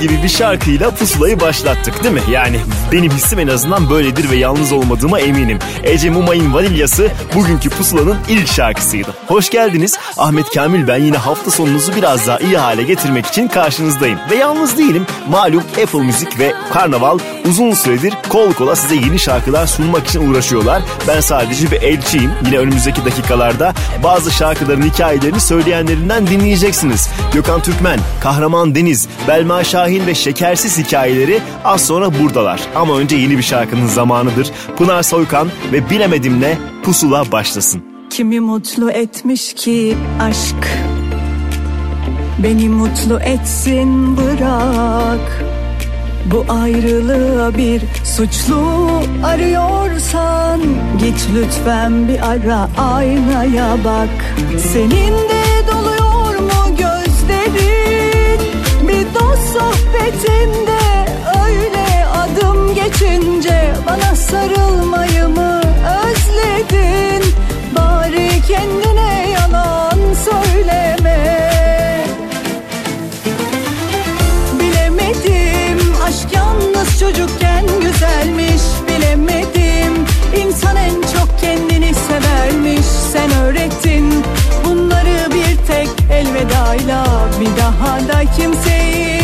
gibi bir şarkıyla pusulayı başlattık değil mi? Yani benim hissim en azından böyledir ve yalnız olmadığıma eminim. Ece Mumay'ın Vanilyası bugünkü pusulanın ilk şarkısıydı. Hoş geldiniz. Ahmet Kamil ben yine hafta sonunuzu biraz daha iyi hale getirmek için karşınızdayım. Ve yalnız değilim. Malum Apple Müzik ve Karnaval uzun süredir kol kola size yeni şarkılar sunmak için uğraşıyorlar. Ben sadece bir elçiyim. Yine önümüzdeki dakikalarda bazı şarkıların hikayelerini söyleyenlerinden dinleyeceksiniz. Gökhan Türkmen, Kahraman Deniz, Belma Şahin ve Şekersiz hikayeleri az sonra buradalar. Ama önce yeni bir şarkının zamanıdır. Pınar Soykan ve Bilemedim'le Pusula başlasın. Kimi mutlu etmiş ki aşk Beni mutlu etsin bırak Bu ayrılığa bir suçlu arıyorsan Git lütfen bir ara aynaya bak Senin de doluyor sohbetinde öyle adım geçince Bana sarılmayı mı özledin? Bari kendine yalan söyleme. Bilemedim aşk yalnız çocukken güzelmiş. Bilemedim insan en çok kendini severmiş. Sen öğrettin bunları bir tek elvedayla Bir daha da kimseyi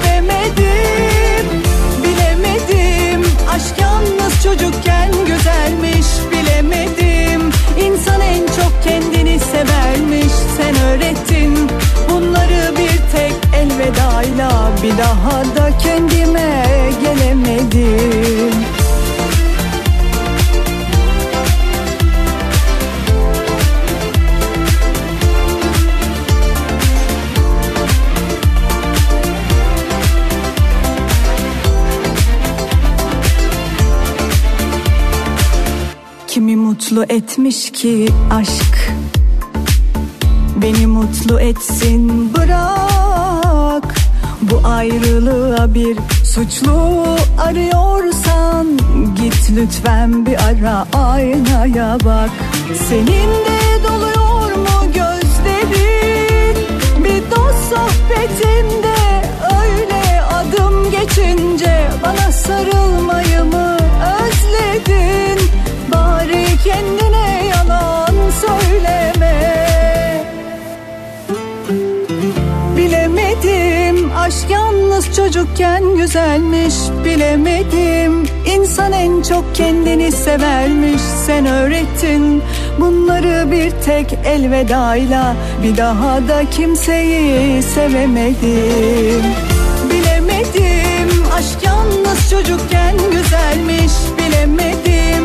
sevemedim Bilemedim. Aşk yalnız çocukken güzelmiş Bilemedim. İnsan en çok kendini severmiş Sen öğrettin. Bunları bir tek elvedayla Bir daha da kendime gelemedim mutlu etmiş ki aşk. Beni mutlu etsin bırak. Bu ayrılığa bir suçlu arıyorsan Git lütfen bir ara aynaya bak. Senin de doluyor mu gözlerin? Bir dost sohbetinde öyle adım geçince Bana sarılmayı çocukken güzelmiş bilemedim. İnsan en çok kendini severmiş sen öğrettin. Bunları bir tek elvedayla bir daha da kimseyi sevemedim. Bilemedim aşk yalnız çocukken güzelmiş bilemedim.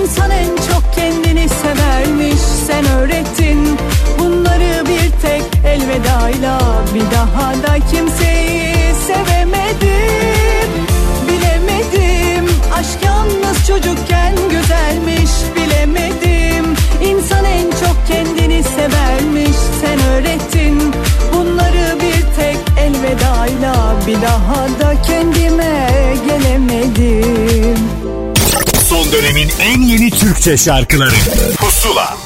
İnsan en çok kendini severmiş sen öğrettin. Bunları bir tek elvedayla bir daha da kimseyi sevemedim Bilemedim. Aşk yalnız çocukken güzelmiş bilemedim. İnsan en çok kendini severmiş. Sen öğrettin Bunları bir tek elvedayla. Bir daha da kendime gelemedim. Son dönemin en yeni Türkçe şarkıları. Pusula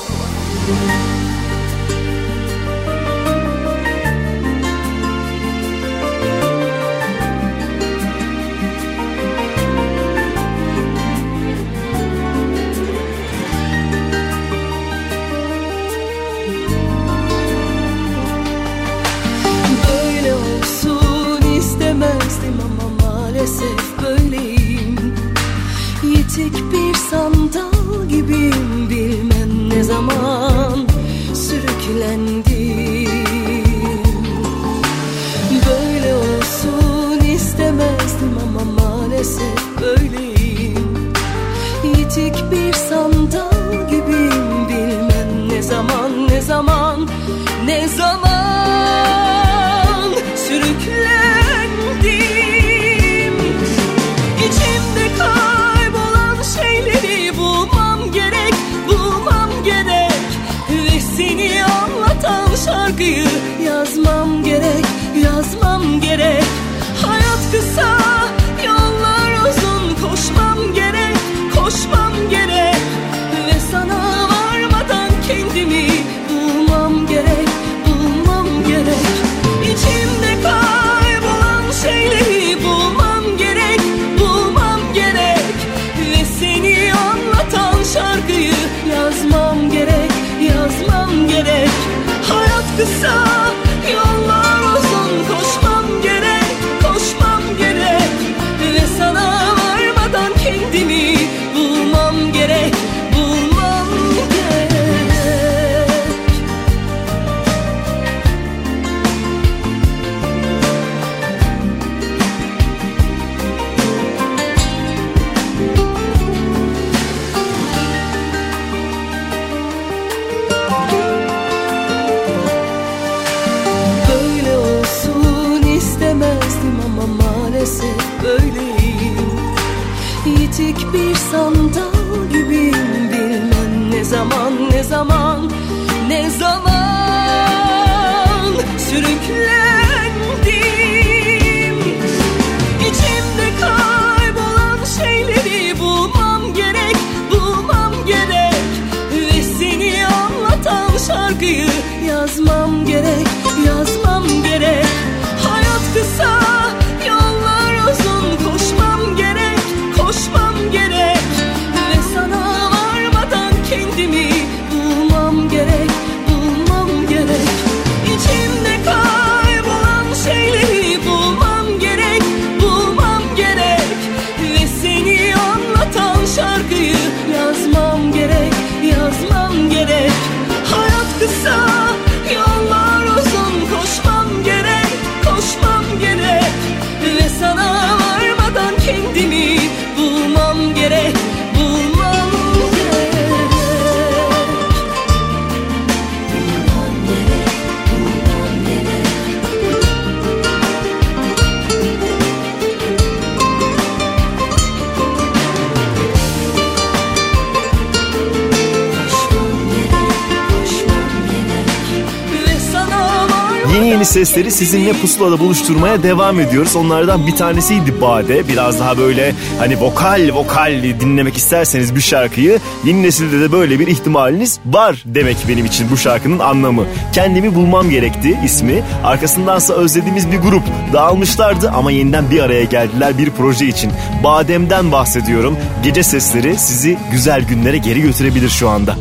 sesleri sizinle pusulada buluşturmaya devam ediyoruz. Onlardan bir tanesiydi Bade. Biraz daha böyle hani vokal vokal dinlemek isterseniz bir şarkıyı yeni nesilde de böyle bir ihtimaliniz var demek benim için bu şarkının anlamı. Kendimi bulmam gerekti ismi. Arkasındansa özlediğimiz bir grup dağılmışlardı ama yeniden bir araya geldiler bir proje için. Badem'den bahsediyorum. Gece sesleri sizi güzel günlere geri götürebilir şu anda.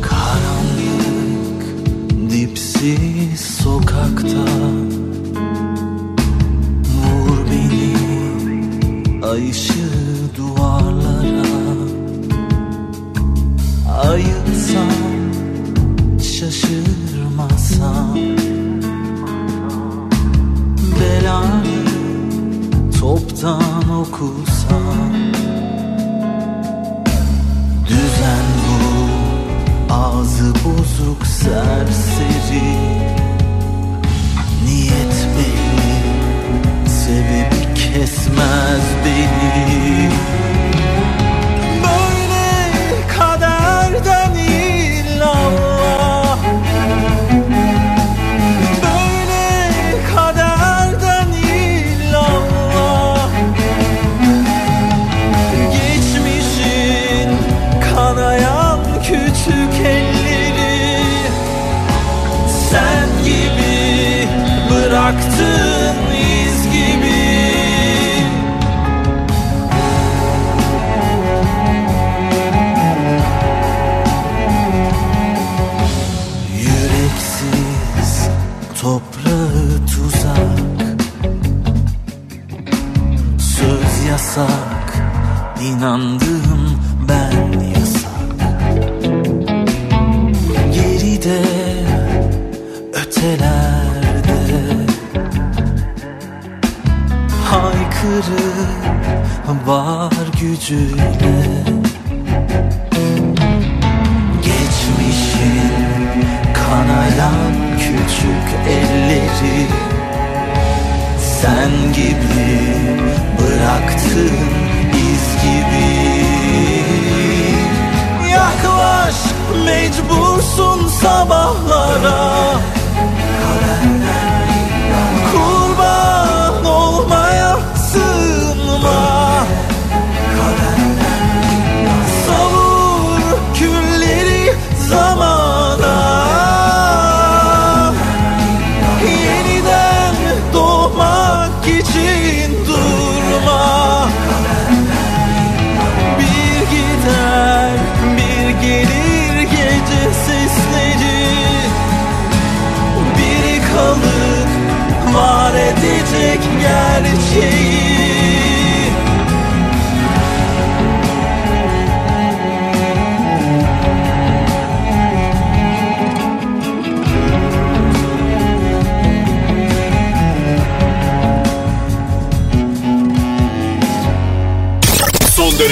Dipsiz Ay ışığı duvarlara Ayıtsam şaşırmasam. Belanı toptan okusam. Düzen bu ağzı bozuk serseri. kesmez beni Böyle kaderden inandığım ben yasak Geride ötelerde. Haykırıp var gücüyle. Geçmişin kanayan küçük elleri. Sen gibi bıraktın gibi. Yaklaş mecbursun sabahlara.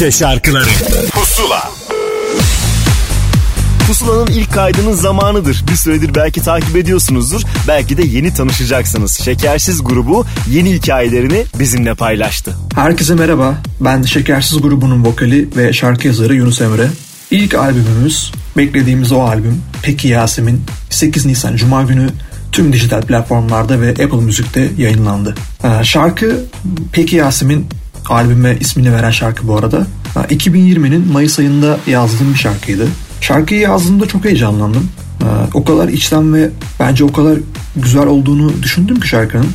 Türkçe şarkıları Pusula Pusula'nın ilk kaydının zamanıdır. Bir süredir belki takip ediyorsunuzdur. Belki de yeni tanışacaksınız. Şekersiz grubu yeni hikayelerini bizimle paylaştı. Herkese merhaba. Ben Şekersiz grubunun vokali ve şarkı yazarı Yunus Emre. İlk albümümüz, beklediğimiz o albüm Peki Yasemin 8 Nisan Cuma günü tüm dijital platformlarda ve Apple Müzik'te yayınlandı. Ee, şarkı Peki Yasemin albüme ismini veren şarkı bu arada. 2020'nin Mayıs ayında yazdığım bir şarkıydı. Şarkıyı yazdığımda çok heyecanlandım. O kadar içten ve bence o kadar güzel olduğunu düşündüm ki şarkının.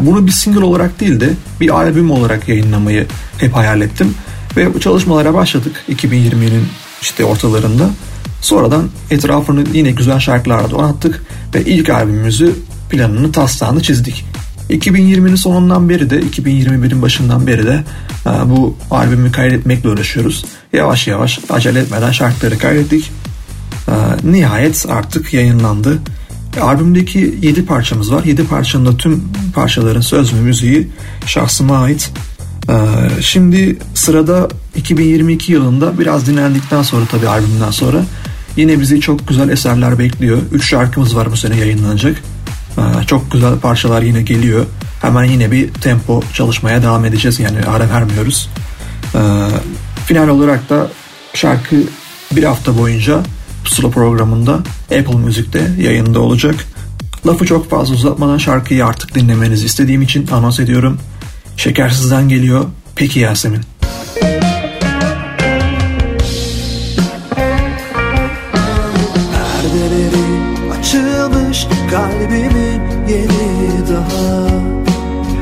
Bunu bir single olarak değil de bir albüm olarak yayınlamayı hep hayal ettim. Ve bu çalışmalara başladık 2020'nin işte ortalarında. Sonradan etrafını yine güzel şarkılarla donattık ve ilk albümümüzü planını taslağını çizdik. 2020'nin sonundan beri de 2021'in başından beri de e, bu albümü kaydetmekle uğraşıyoruz. Yavaş yavaş acele etmeden şarkıları kaydettik. E, nihayet artık yayınlandı. Albümdeki 7 parçamız var. 7 parçanın da tüm parçaların söz ve müziği şahsıma ait. E, şimdi sırada 2022 yılında biraz dinlendikten sonra tabii albümden sonra yine bizi çok güzel eserler bekliyor. 3 şarkımız var bu sene yayınlanacak. Ee, çok güzel parçalar yine geliyor. Hemen yine bir tempo çalışmaya devam edeceğiz. Yani ara vermiyoruz. Ee, final olarak da şarkı bir hafta boyunca Pusula programında Apple Müzik'te yayında olacak. Lafı çok fazla uzatmadan şarkıyı artık dinlemenizi istediğim için anons ediyorum. Şekersizden geliyor. Peki Yasemin. Kalbimin yeni daha.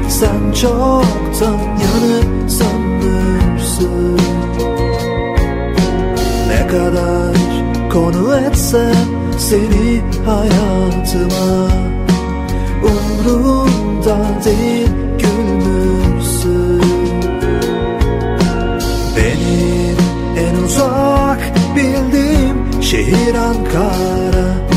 Sen çoktan yanıp sanırsın. Ne kadar konu etsem seni hayatıma Umrumda değil gülmürsün. Benim en uzak bildiğim şehir Ankara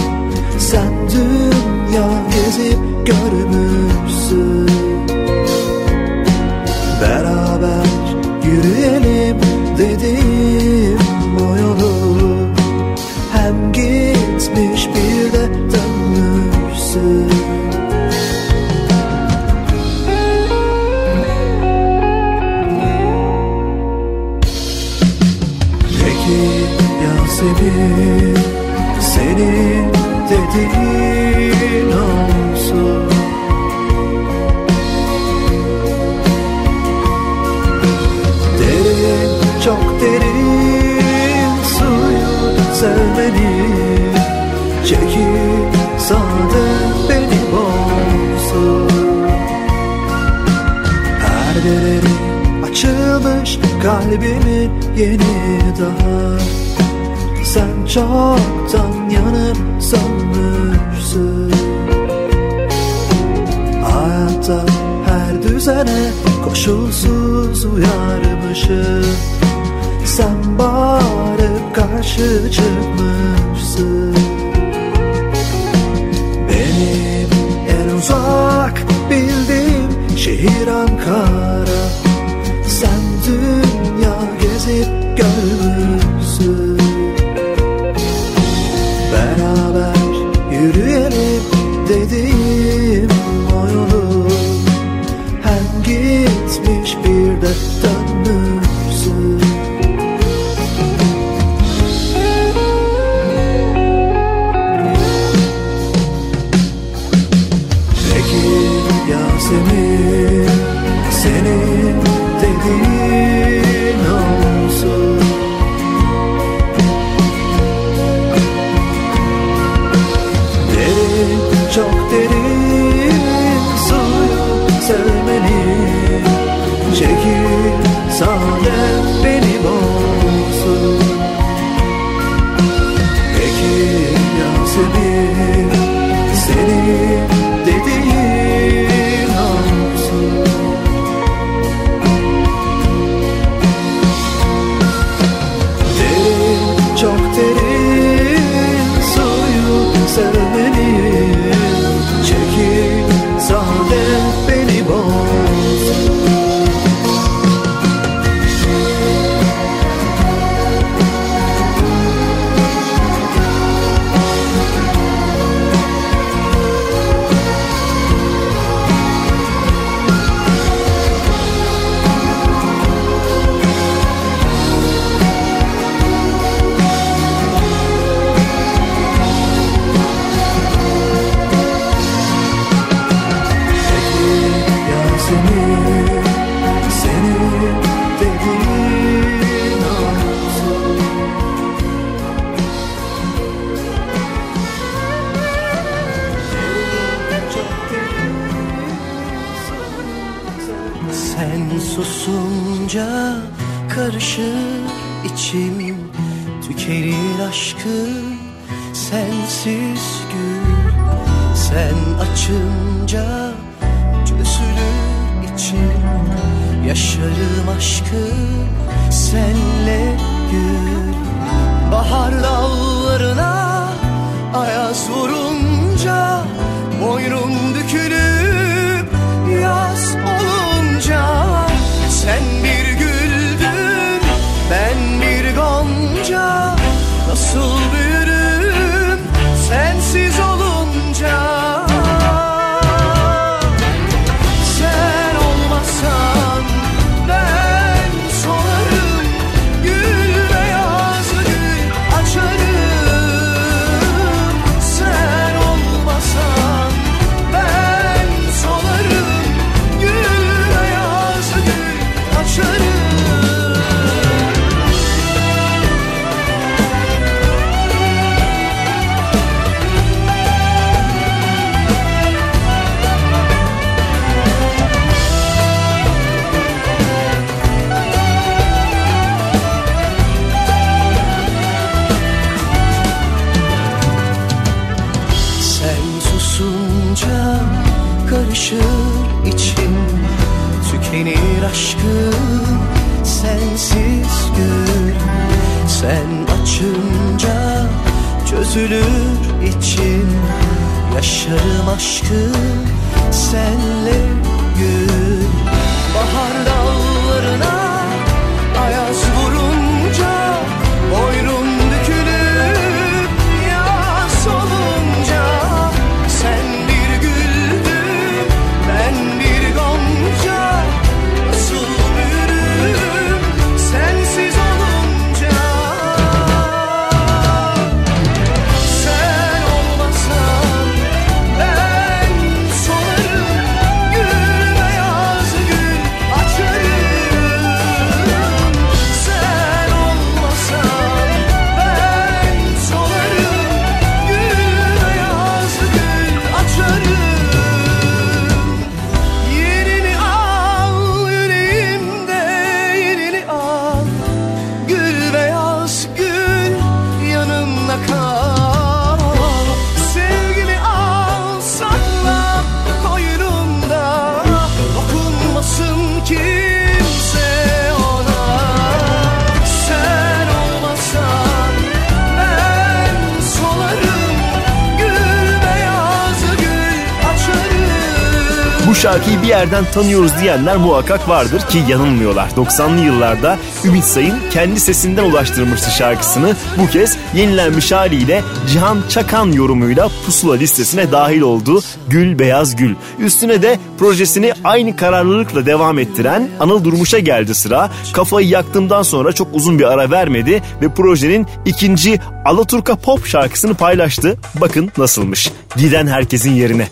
şarkıyı bir yerden tanıyoruz diyenler muhakkak vardır ki yanılmıyorlar. 90'lı yıllarda Ümit Sayın kendi sesinden ulaştırmıştı şarkısını. Bu kez yenilenmiş haliyle Cihan Çakan yorumuyla pusula listesine dahil oldu Gül Beyaz Gül. Üstüne de projesini aynı kararlılıkla devam ettiren Anıl Durmuş'a geldi sıra. Kafayı yaktığımdan sonra çok uzun bir ara vermedi ve projenin ikinci Alaturka Pop şarkısını paylaştı. Bakın nasılmış. Giden herkesin yerine.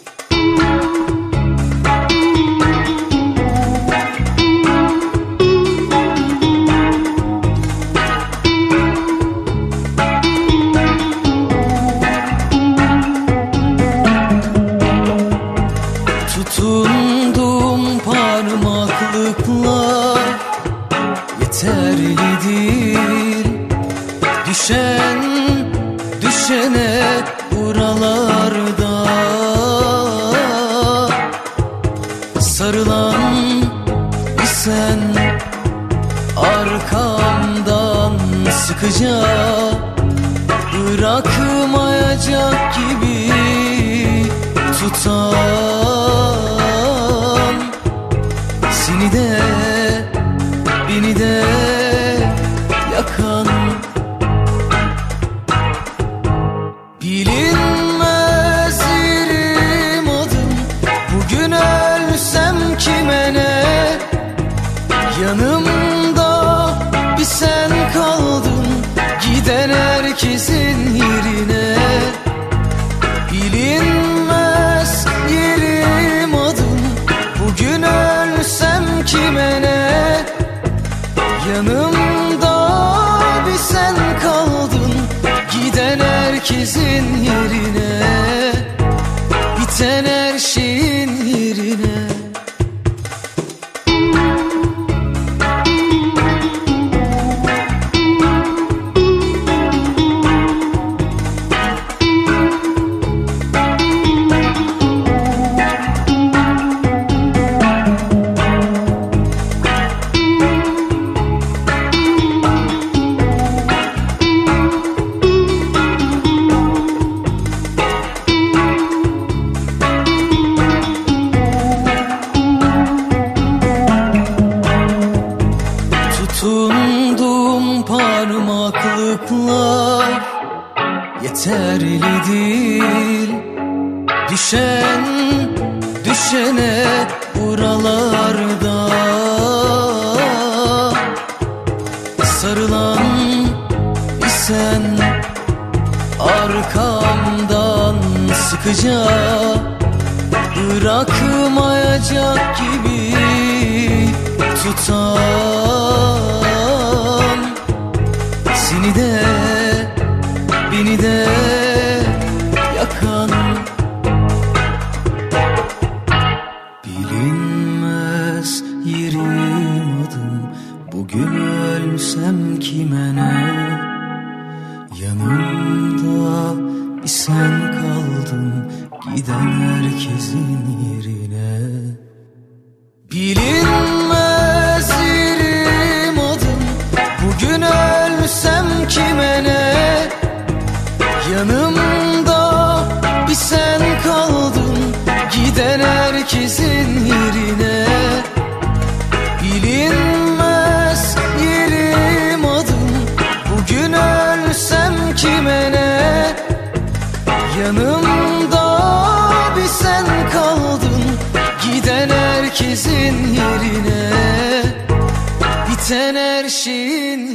buralarda Sarılan isen arkamdan sıkıca Bırakmayacak gibi tutan Seni de beni de eşin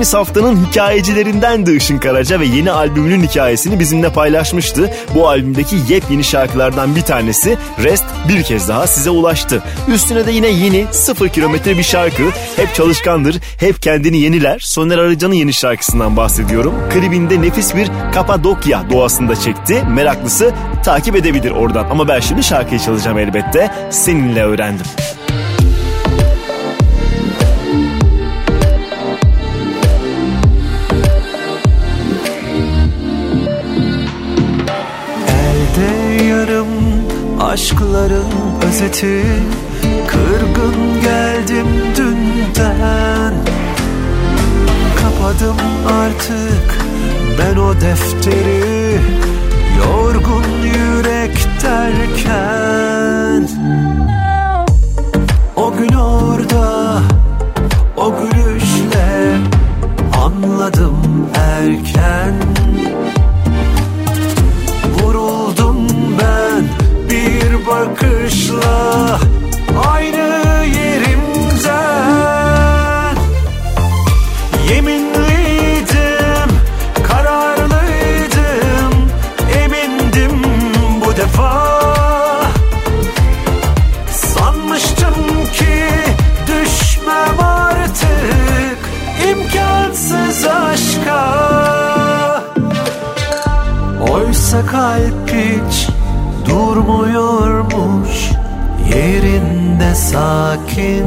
Geçtiğimiz haftanın hikayecilerinden de Işın Karaca ve yeni albümünün hikayesini bizimle paylaşmıştı. Bu albümdeki yepyeni şarkılardan bir tanesi Rest bir kez daha size ulaştı. Üstüne de yine yeni sıfır kilometre bir şarkı. Hep çalışkandır, hep kendini yeniler. Soner Arıcan'ın yeni şarkısından bahsediyorum. Klibinde nefis bir Kapadokya doğasında çekti. Meraklısı takip edebilir oradan. Ama ben şimdi şarkıyı çalacağım elbette. Seninle öğrendim. Aşkların özeti. Kırgın geldim dünden. Kapadım artık ben o defteri. Yorgun yürek derken. O gün orada o gülüşle Anladım erken Sanmıştım ki düşmem artık imkansız aşka. Oysa kalp hiç durmuyormuş yerinde sakin.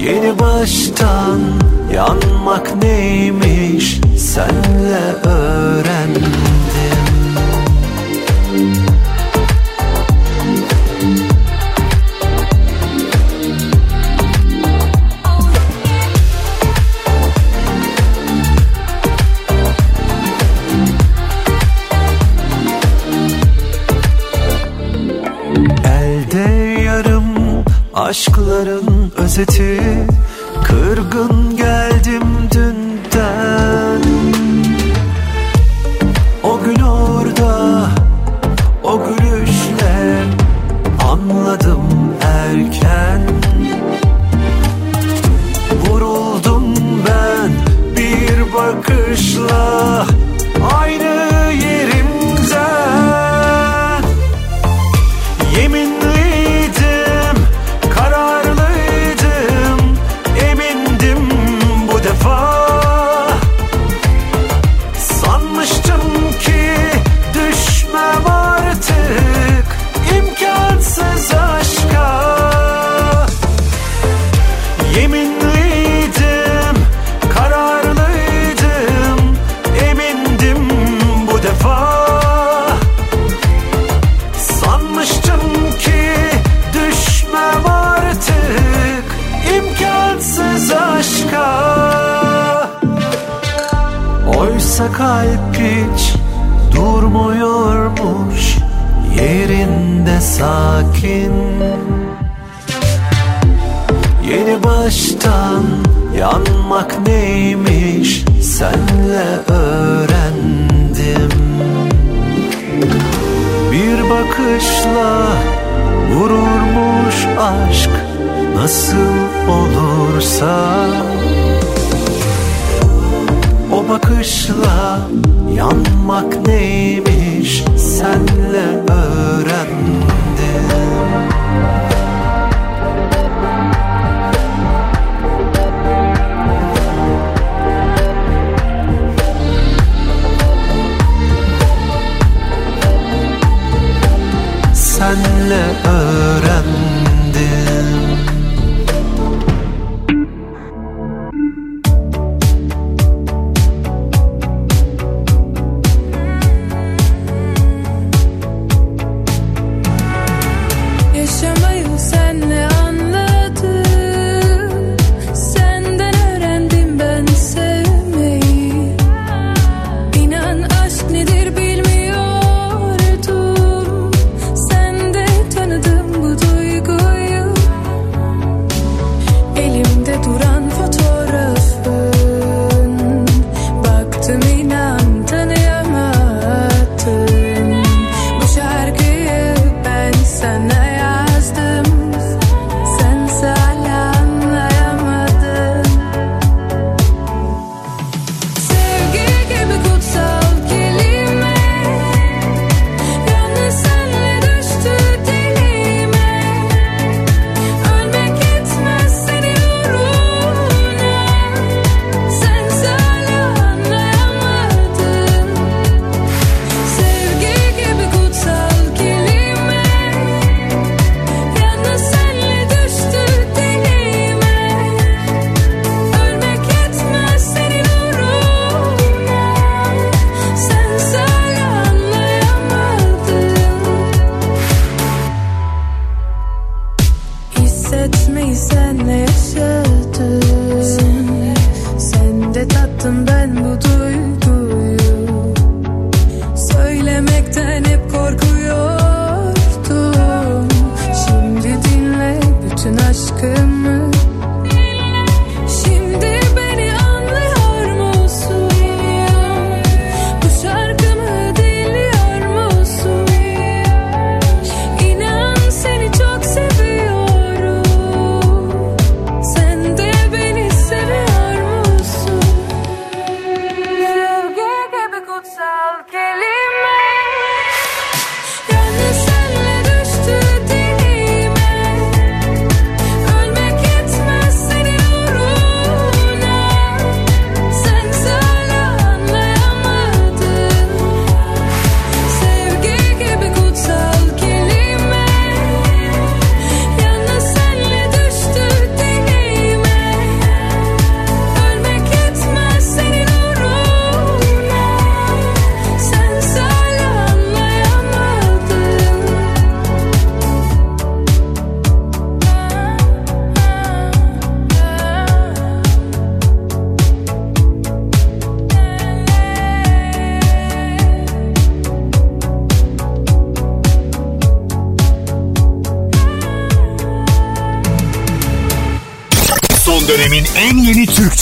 Yeni baştan yanmak neymiş senle öğrendim aşkların özeti Kırgın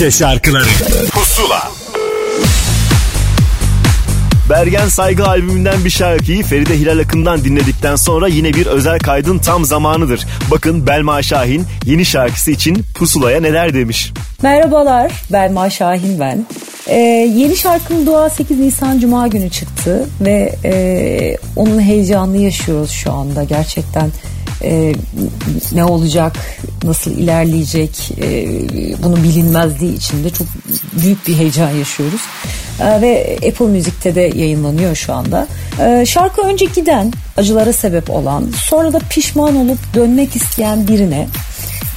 Türkçe şarkıları Pusula Bergen Saygı albümünden bir şarkıyı Feride Hilal Akın'dan dinledikten sonra yine bir özel kaydın tam zamanıdır. Bakın Belma Şahin yeni şarkısı için Pusula'ya neler demiş. Merhabalar, Belma Şahin ben. Ee, yeni şarkım Dua 8 Nisan Cuma günü çıktı ve e, onun heyecanını yaşıyoruz şu anda gerçekten. E, ne olacak, nasıl ilerleyecek, e, bunun bilinmezliği içinde çok büyük bir heyecan yaşıyoruz. E, ve Apple Müzik'te de yayınlanıyor şu anda. E, şarkı önce giden, acılara sebep olan, sonra da pişman olup dönmek isteyen birine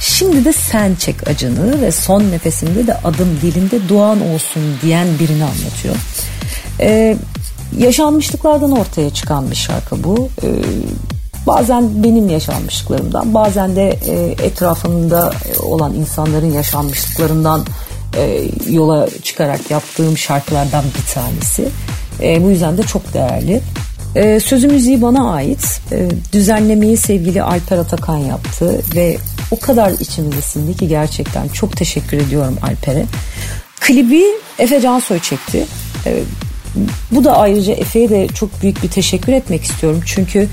Şimdi de sen çek acını ve son nefesinde de adım dilinde duan olsun diyen birini anlatıyor. Ee, yaşanmışlıklardan ortaya çıkan bir şarkı bu. Ee, bazen benim yaşanmışlıklarımdan bazen de e, etrafımda olan insanların yaşanmışlıklarından e, yola çıkarak yaptığım şarkılardan bir tanesi. E, bu yüzden de çok değerli. E, sözü müziği bana ait. E, düzenlemeyi sevgili Alper Atakan yaptı ve o kadar içimize sindi ki gerçekten çok teşekkür ediyorum Alper'e. Klibi Efe Cansoy çekti. E, bu da ayrıca Efe'ye de çok büyük bir teşekkür etmek istiyorum. Çünkü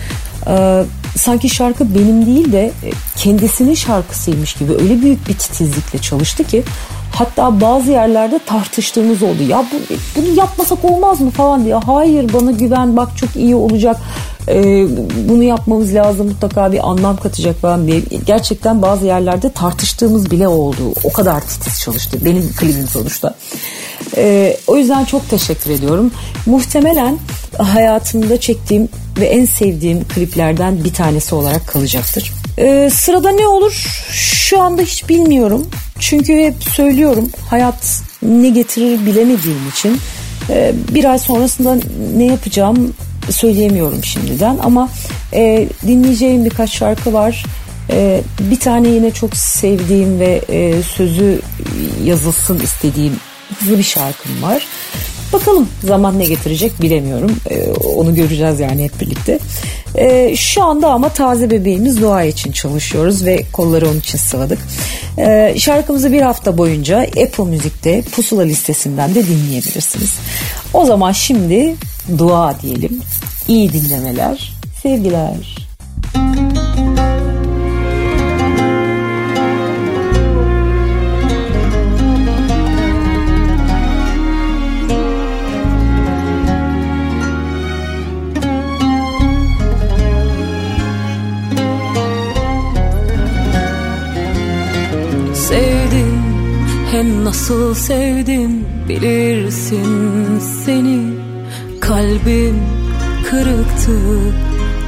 e, sanki şarkı benim değil de e, kendisinin şarkısıymış gibi öyle büyük bir titizlikle çalıştı ki hatta bazı yerlerde tartıştığımız oldu. Ya bu, bunu yapmasak olmaz mı falan diye. Hayır bana güven bak çok iyi olacak. E, bunu yapmamız lazım mutlaka bir anlam katacak falan diye. Gerçekten bazı yerlerde tartıştığımız bile oldu. O kadar titiz çalıştı. Benim klibim sonuçta. E, o yüzden çok teşekkür ediyorum. Muhtemelen hayatımda çektiğim ve en sevdiğim kliplerden bir tanesi olarak kalacaktır. Ee, sırada ne olur şu anda hiç bilmiyorum. Çünkü hep söylüyorum hayat ne getirir bilemediğim için e, bir ay sonrasında ne yapacağım söyleyemiyorum şimdiden. Ama e, dinleyeceğim birkaç şarkı var. E, bir tane yine çok sevdiğim ve e, sözü yazılsın istediğim hızlı bir şarkım var. Bakalım zaman ne getirecek bilemiyorum. Ee, onu göreceğiz yani hep birlikte. Ee, şu anda ama taze bebeğimiz Dua için çalışıyoruz ve kolları onun için sıvadık. Ee, şarkımızı bir hafta boyunca Apple Müzik'te Pusula listesinden de dinleyebilirsiniz. O zaman şimdi dua diyelim. İyi dinlemeler, sevgiler. Sevdim Ben nasıl sevdim bilirsin seni. Kalbim kırıktı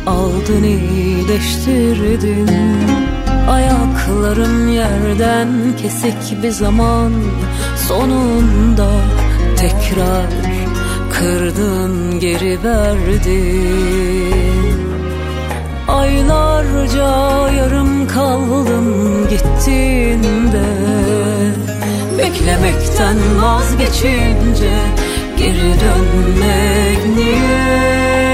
Aldın iyileştirdin. Ayaklarım yerden kesik bir zaman Sonunda tekrar kırdın geri verdin. Aylarca yarım kaldım gittiğinde. Beklemekten vazgeçince geri dönmek niye?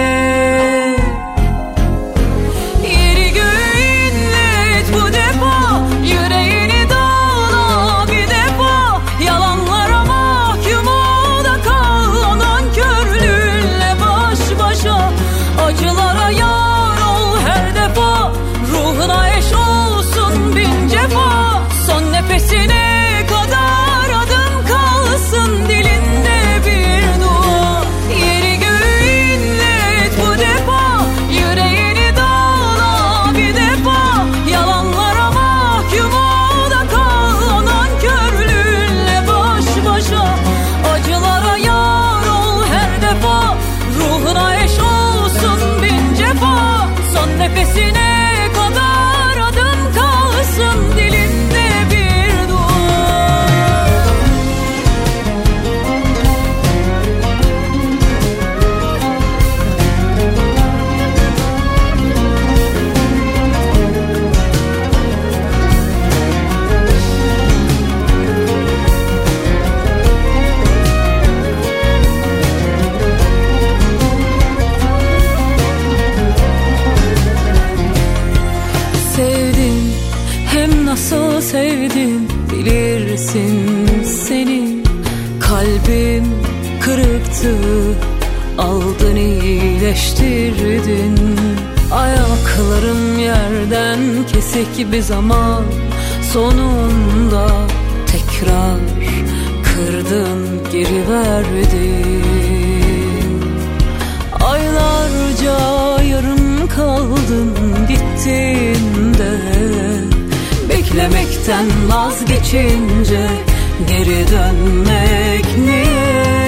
öteki bir zaman sonunda tekrar kırdın geri verdin Aylarca yarım kaldın gittin de Beklemekten vazgeçince geri dönmek niye?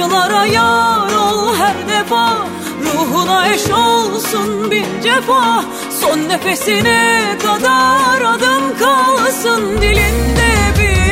Acılara yar ol her defa Ruhuna eş olsun bin cefa. Son nefesine kadar adım kalsın dilinde bir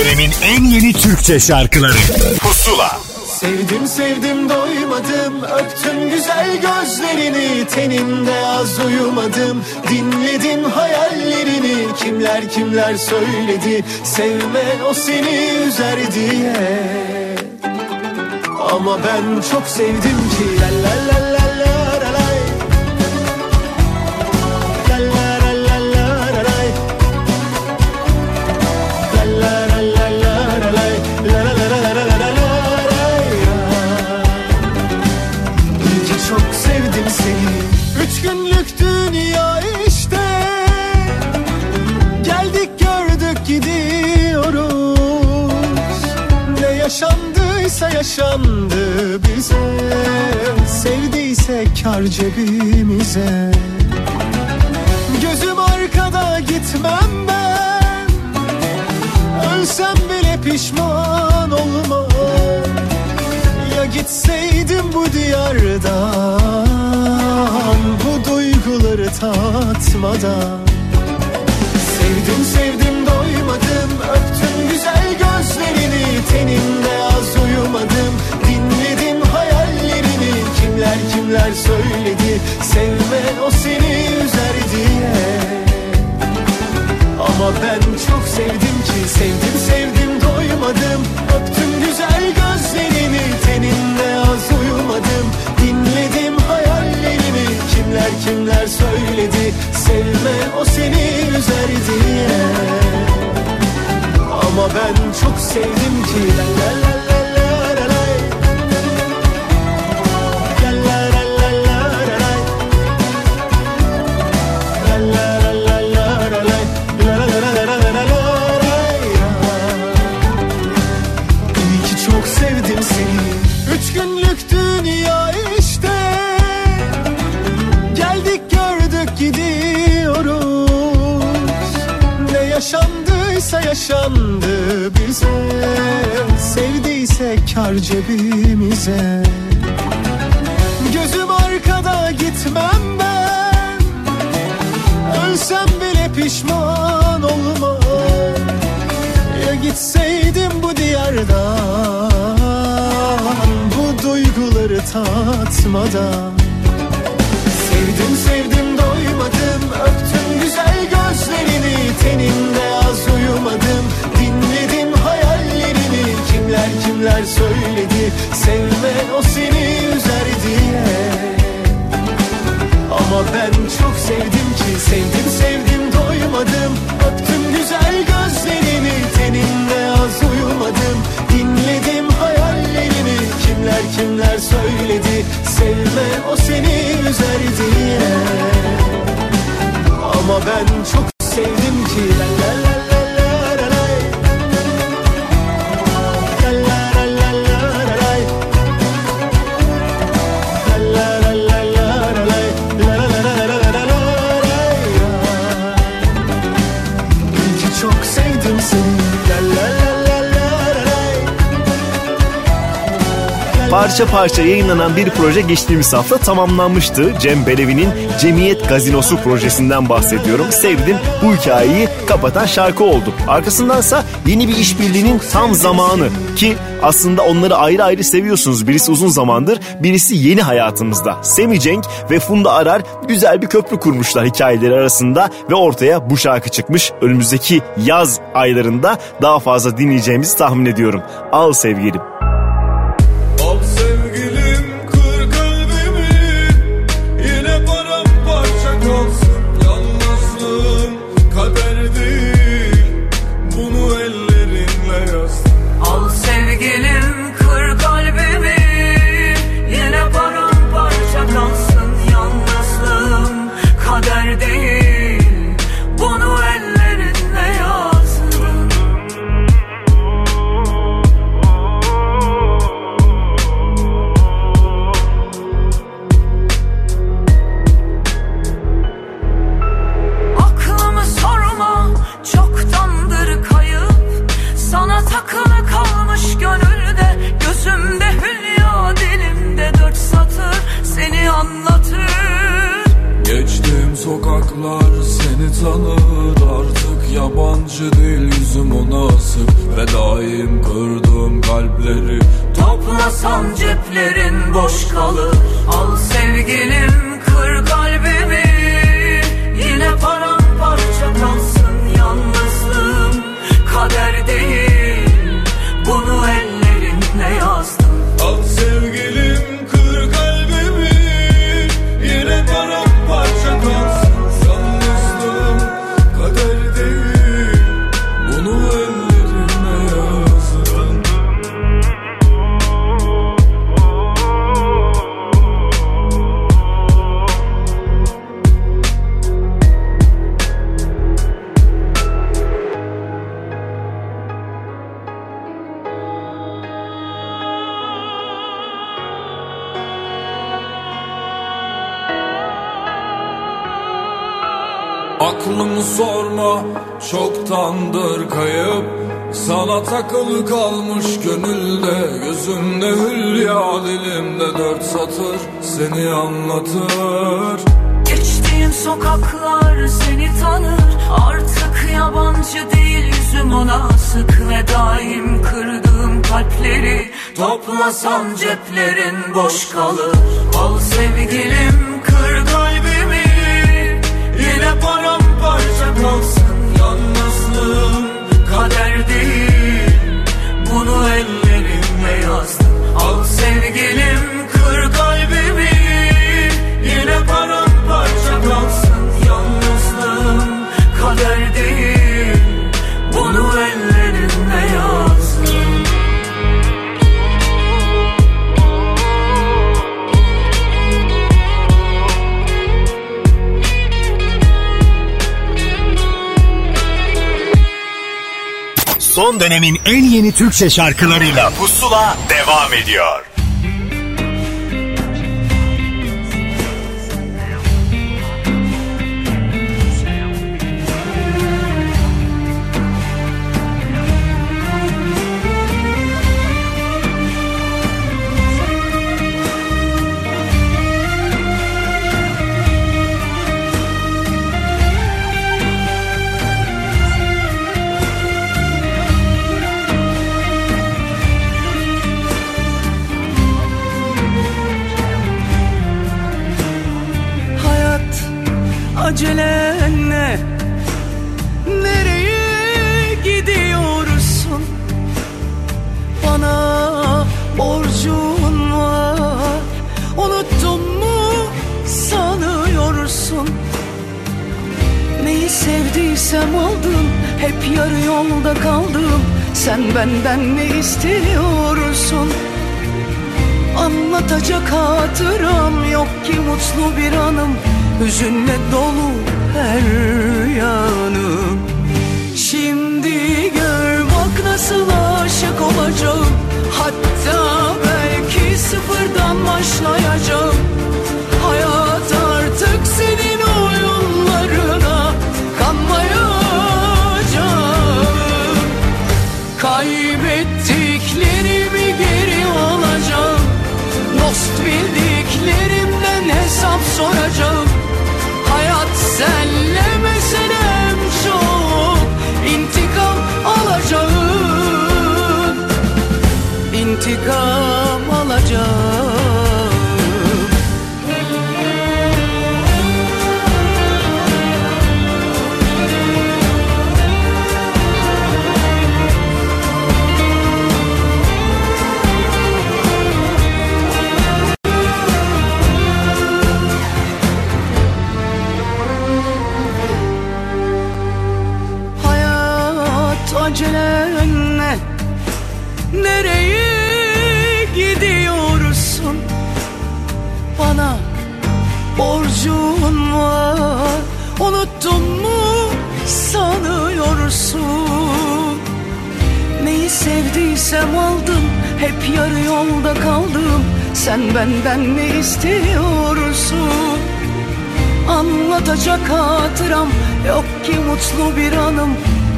dönemin en yeni Türkçe şarkıları. Pusula. Sevdim sevdim doymadım. Öptüm güzel gözlerini. Teninde az uyumadım. Dinledim hayallerini. Kimler kimler söyledi? Sevme o seni üzer diye. Ama ben çok sevdim ki La la la. yaşandı bize. Sevdiyse kar cebimize. Gözüm arkada gitmem ben. Ölsem bile pişman olma Ya gitseydim bu diyardan Bu duyguları tatmadan. şeyler söyledi Sevme o seni üzer diye. Ama ben çok sevdim ki Sevdim sevdim doymadım. Öptüm güzel gözlerini Teninle az uyumadım. Dinledim hayallerimi Kimler kimler söyledi. Sevme o seni üzer diye. Ama ben çok sevdim ki la la la la yaşandı bize. Sevdiysek kar cebimize. Gözüm arkada gitmem ben. Ölsem bile pişman olmam. Ya gitseydim bu diyardan Bu duyguları tatmadan. Sevdim sevdim doymadım. Öptüm güzel gözlerini Teninde Kimler söyledi? Sevme o seni üzer diye. Ama ben çok sevdim ki Sevdim sevdim doymadım. Öptüm güzel gözlerini Teninde az uyumadım. Dinledim hayallerini Kimler kimler söyledi? Sevme o seni üzer diye. Ama ben çok sevdim ki la Parça parça yayınlanan bir proje geçtiğimiz hafta tamamlanmıştı. Cem Belevi'nin Cemiyet Gazinosu projesinden bahsediyorum. Sevdim bu hikayeyi kapatan şarkı oldu. Arkasındansa yeni bir işbirliğinin tam zamanı ki aslında onları ayrı ayrı seviyorsunuz. Birisi uzun zamandır, birisi yeni hayatımızda. Semi Cenk ve Funda Arar güzel bir köprü kurmuşlar hikayeleri arasında ve ortaya bu şarkı çıkmış. Önümüzdeki yaz aylarında daha fazla dinleyeceğimizi tahmin ediyorum. Al sevgilim. Çoktandır kayıp. Sana takılı kalmış gönülde Gözümde hülya dilimde dört satır Seni anlatır. Geçtiğim sokaklar seni tanır Artık yabancı değil yüzüm ona sık Ve daim kırdığım kalpleri Toplasan ceplerin boş kalır. Al sevgilim kır kalbimi Yine paramparça kalsın Kader değil bunu ellerimle yazdım. Al sevgilim Son dönemin en yeni Türkçe şarkılarıyla Pusula devam ediyor. Acelen ne? Nereye gidiyorsun? Bana borcun var Unuttun mu sanıyorsun? Neyi sevdiysem aldım Hep yarı yolda kaldım Sen benden ne istiyorsun? Anlatacak hatıram yok ki mutlu bir anım Hüzünle dolu her yanım. Şimdi gör bak nasıl aşık olacağım. Hatta belki sıfırdan başlayacağım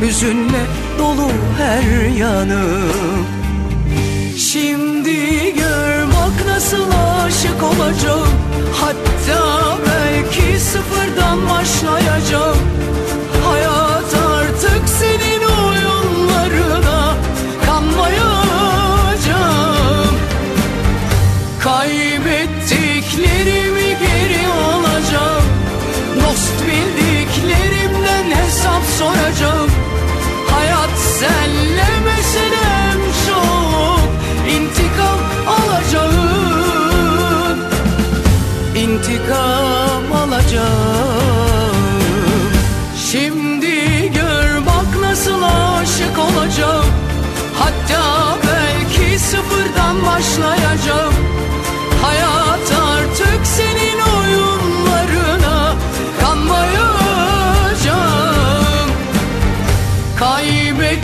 Hüzünle dolu her yanım Şimdi gör bak nasıl aşık olacağım. Hatta belki sıfırdan başlayacağım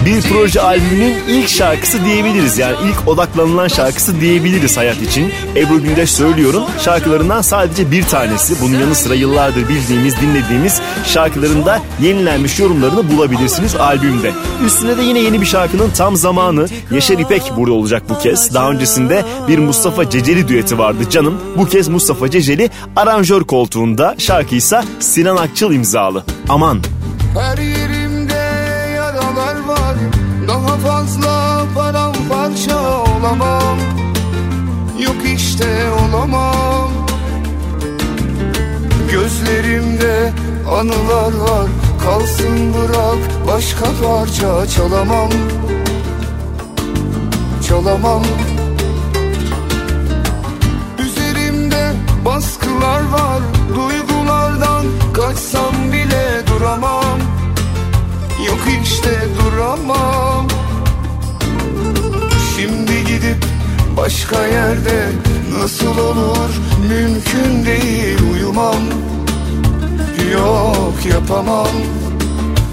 Bir proje albümünün ilk şarkısı diyebiliriz yani ilk odaklanılan şarkısı diyebiliriz hayat için. Ebru Gündeş söylüyorum şarkılarından sadece bir tanesi. Bunun yanı sıra yıllardır bildiğimiz dinlediğimiz şarkılarında yenilenmiş yorumlarını bulabilirsiniz albümde. Üstüne de yine yeni bir şarkının tam zamanı Yaşar İpek burada olacak bu kez. Daha öncesinde bir Mustafa Ceceli düeti vardı canım. Bu kez Mustafa Ceceli aranjör koltuğunda şarkıysa Sinan Akçıl imzalı. Aman Her fazla paramparça olamam. Yok işte olamam. Gözlerimde anılar var. Kalsın bırak başka parça çalamam. Çalamam. Üzerimde baskılar var. Duygulardan kaçsam bile duramam Yok işte duramam. Şimdi gidip başka yerde Nasıl olur? Mümkün değil uyumam. Yok yapamam.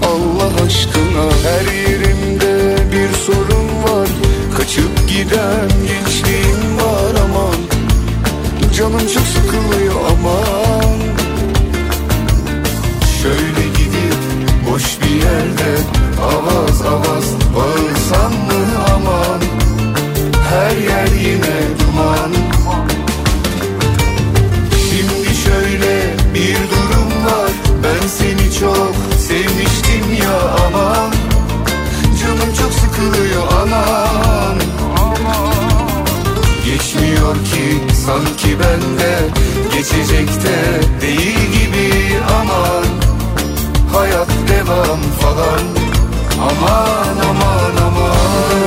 Allah aşkına her yerimde bir sorun var. Kaçıp giden gençliğim var aman. Canım çok sıkılıyor aman boş bir yerde Avaz avaz bağırsam mı aman? Her yer yine duman. Şimdi şöyle bir durum var. Ben seni çok sevmiştim ya aman. Canım çok sıkılıyor aman. Geçmiyor ki sanki bende Geçecek de değil gibi aman Hayat devam falan. Aman aman aman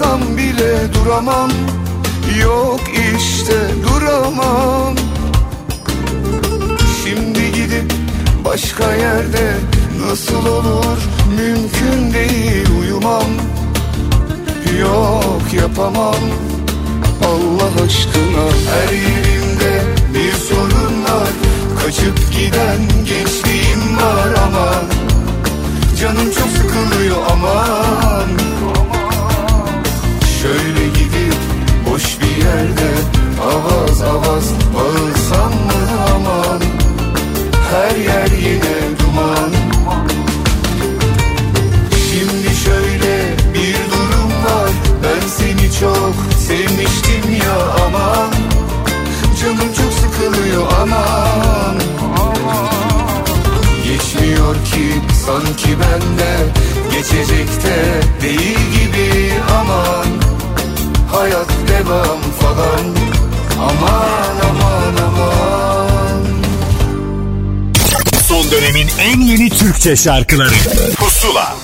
kaçsam bile duramam. Yok işte duramam. Şimdi gidip başka yerde Nasıl olur? Mümkün değil uyumam. Yok yapamam. Allah aşkına. Her yerimde bir sorun var. Kaçıp giden gençliğim var aman. Canım çok sıkılıyor aman Şöyle gidip boş bir yerde Avaz avaz bağırsam mı aman? Her yer yine duman. Şimdi şöyle bir durum var. Ben seni çok sevmiştim ya aman. Canım çok sıkılıyor aman. Geçmiyor ki sanki bende Geçecek de değil gibi aman Hayat devam falan. Aman aman aman. Son dönemin en yeni Türkçe şarkıları. Pusula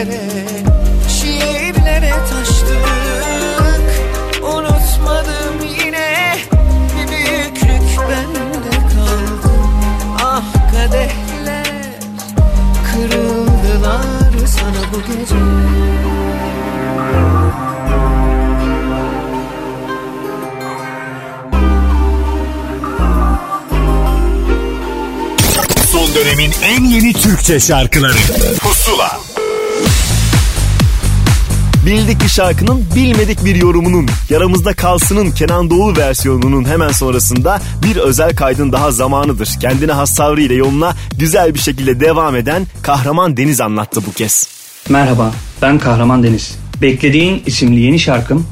Şiirlere, şiirlere taştık Unutmadım yine bir büyüklük bende kaldı. Ah kadehler kırıldılar sana bu gece. Dönemin en yeni Türkçe şarkıları. Pusula. Bildik bir şarkının bilmedik bir yorumunun yaramızda kalsının Kenan Doğulu versiyonunun hemen sonrasında bir özel kaydın daha zamanıdır. Kendine has tavrıyla yoluna güzel bir şekilde devam eden Kahraman Deniz anlattı bu kez. Merhaba ben Kahraman Deniz. Beklediğin isimli yeni şarkım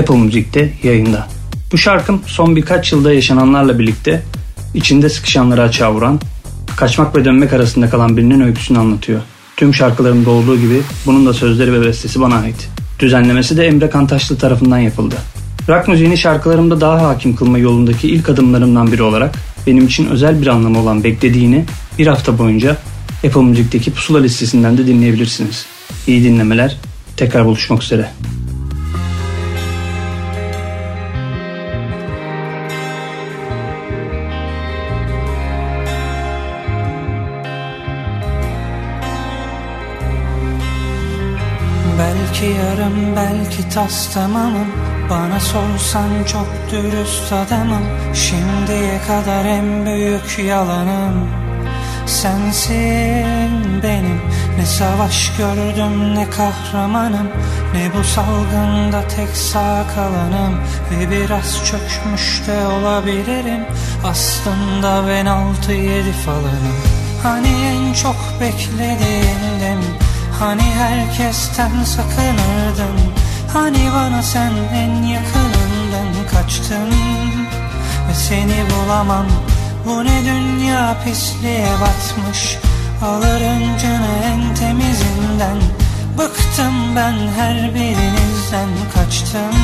Apple Müzik'te yayında. Bu şarkım son birkaç yılda yaşananlarla birlikte içinde sıkışanları açığa vuran, kaçmak ve dönmek arasında kalan birinin öyküsünü anlatıyor. Tüm şarkılarımda olduğu gibi bunun da sözleri ve bestesi bana ait. Düzenlemesi de Emre Kantaşlı tarafından yapıldı. Rock müziğini şarkılarımda daha hakim kılma yolundaki ilk adımlarımdan biri olarak benim için özel bir anlamı olan beklediğini bir hafta boyunca Apple Müzik'teki pusula listesinden de dinleyebilirsiniz. İyi dinlemeler, tekrar buluşmak üzere. Yarım belki tas tamamım. Bana sorsan çok dürüst adamım. Şimdiye kadar en büyük yalanım. Sensin benim. Ne savaş gördüm ne kahramanım. Ne bu salgında tek sağ kalanım. Ve biraz çökmüş de olabilirim. Aslında ben altı yedi falanım. Hani en çok beklediğimdim Hani herkesten sakınırdın Hani bana sen en yakınından kaçtın? Ve seni bulamam. Bu ne dünya pisliğe batmış? Alırım canı en temizinden. Bıktım ben her birinizden kaçtım.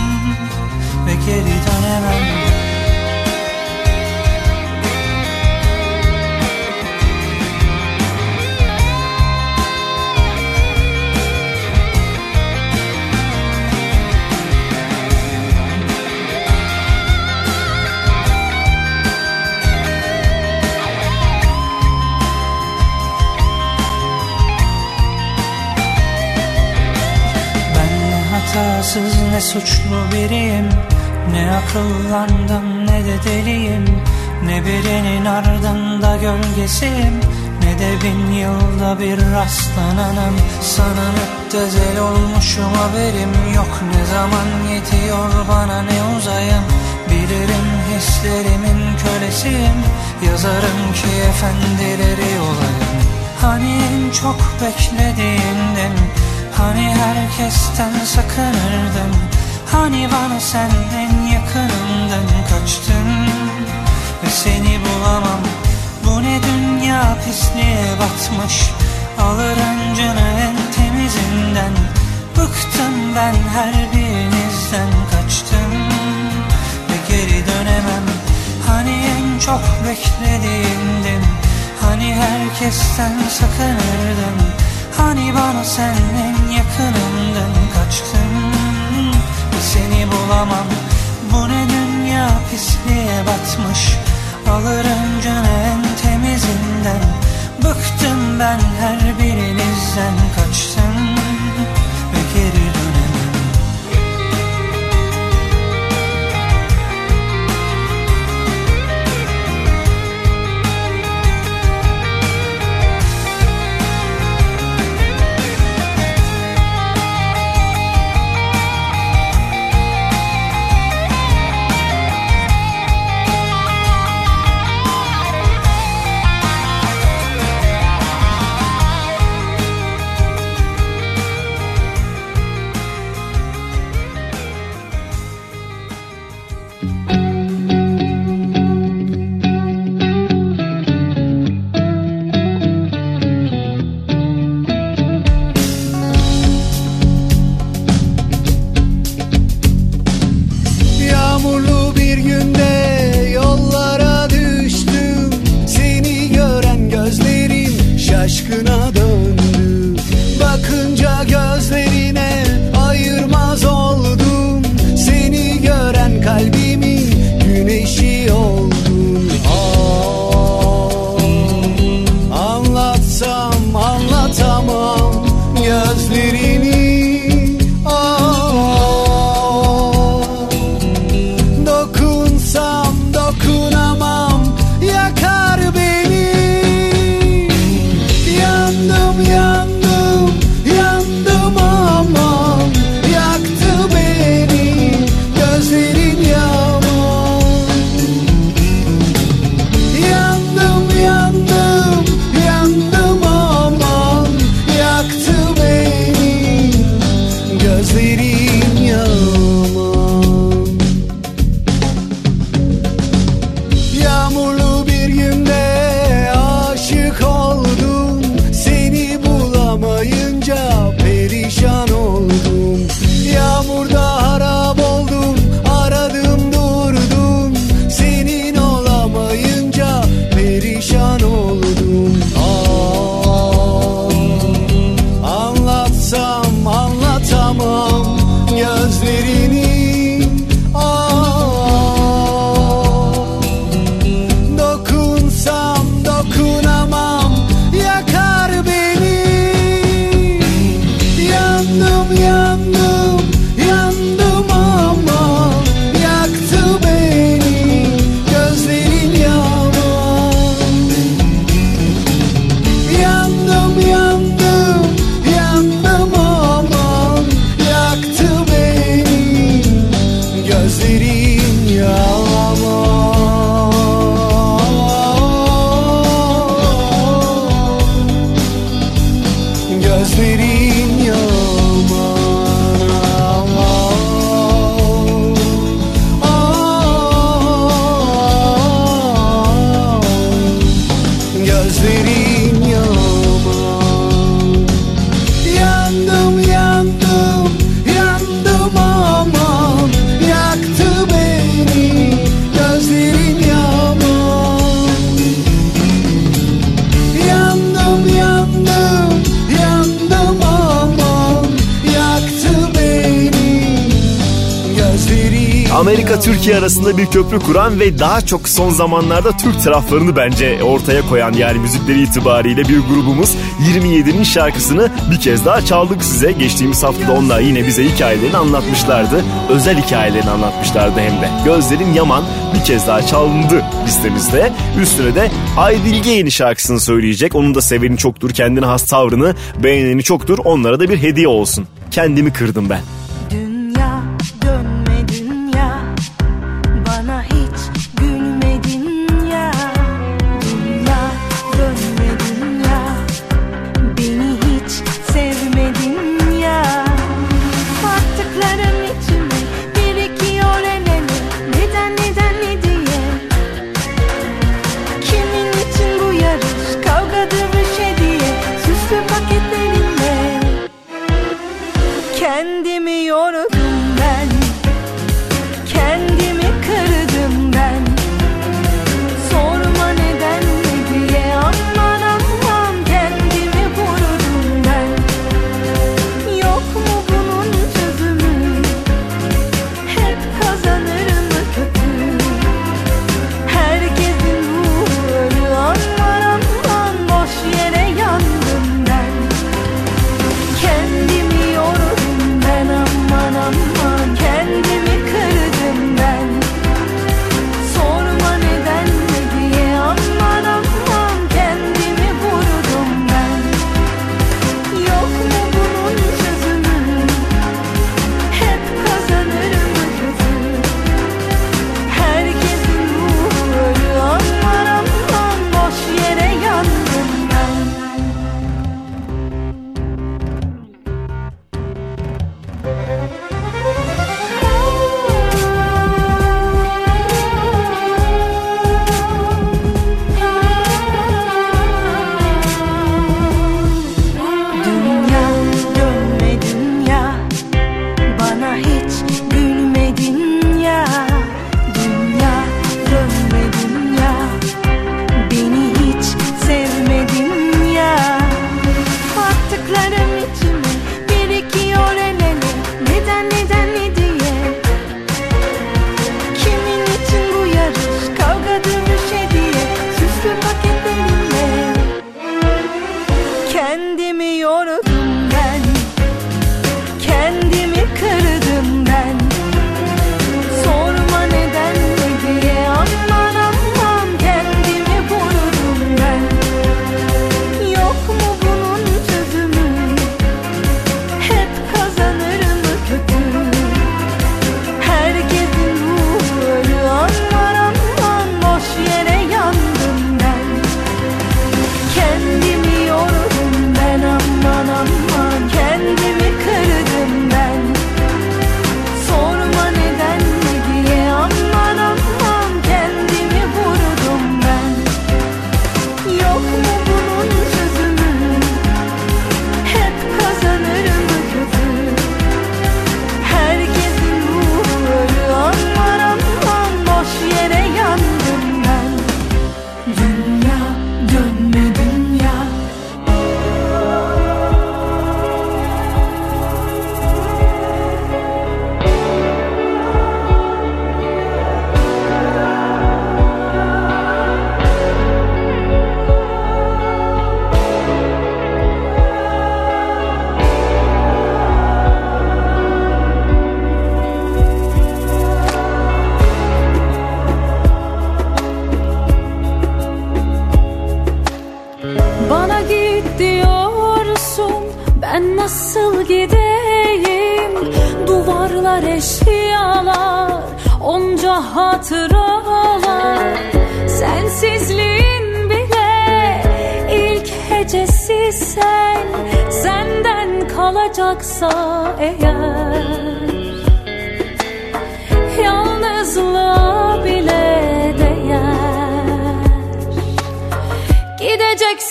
Ve geri dönemem hatasız ne suçlu biriyim? Ne akıllandım ne de deliyim. Ne birinin ardında gölgesiyim. Ne de bin yılda bir rastlananım. Sana müptezel olmuşum haberim yok. Ne zaman yetiyor bana ne uzayım? Bilirim hislerimin kölesiyim. Yazarım ki efendileri olayım. Hani en çok beklediğimden Hani herkesten sakınırdın? Hani bana sen en yakınımdan kaçtın Ve seni bulamam. Bu ne dünya pisliğe batmış? Alır öncünü en temizinden. Bıktım ben her birinizden. Kaçtım Ve geri dönemem. Hani en çok beklediğimdim Hani herkesten sakınırdın Hani bana sen en yakınımdan kaçtın seni bulamam. Bu ne dünya pisliğe batmış? Alırım canı en temizinden. Bıktım ben her birinizden kaçtım Ve geri bir köprü kuran ve daha çok son zamanlarda Türk taraflarını bence ortaya koyan yani müzikleri itibariyle bir grubumuz 27'nin şarkısını bir kez daha çaldık size. Geçtiğimiz haftada onlar yine bize hikayelerini anlatmışlardı. Özel hikayelerini anlatmışlardı hem de. Gözlerin Yaman bir kez daha çalındı listemizde. Üstüne de Ay Bilge yeni şarkısını söyleyecek. Onun da seveni çoktur, kendine has tavrını beğeneni çoktur. Onlara da bir hediye olsun. Kendimi kırdım ben.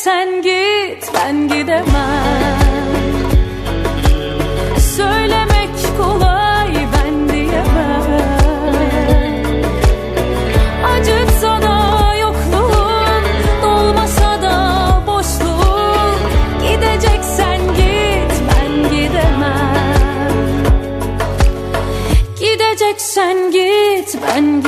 Gideceksen git ben gidemem. Söylemek kolay ben diyemem. Acıtsa da yokluğun Dolmasa da boşluğun. Gideceksen git ben gidemem. Gideceksen git ben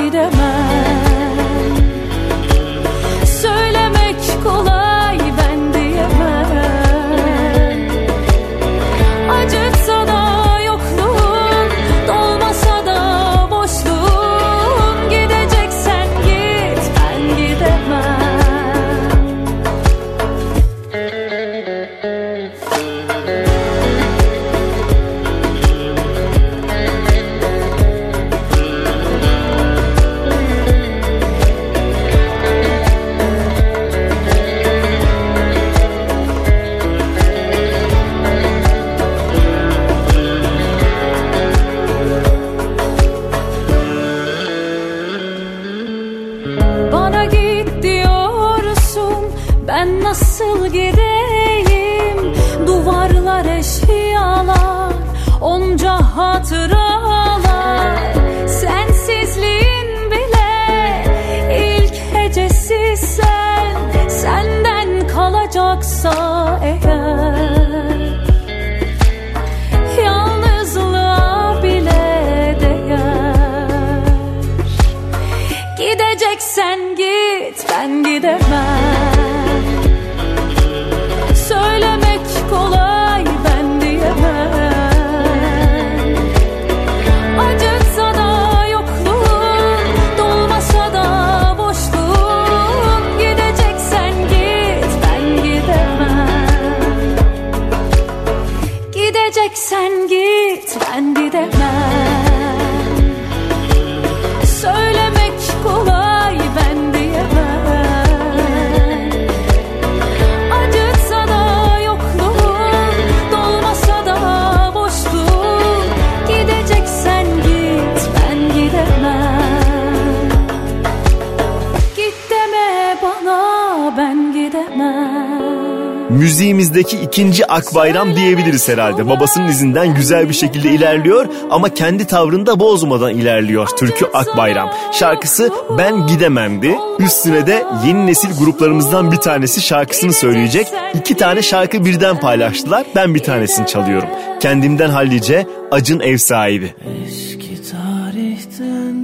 Müziğimizdeki ikinci Akbayram diyebiliriz herhalde. Babasının izinden güzel bir şekilde ilerliyor ama kendi tavrını da bozmadan ilerliyor Türkü Akbayram. Şarkısı Ben Gidemem'di. Üstüne de yeni nesil gruplarımızdan bir tanesi şarkısını söyleyecek. İki tane şarkı birden paylaştılar. Ben bir tanesini çalıyorum. Kendimden hallice Acın Ev Sahibi. Eski tarihten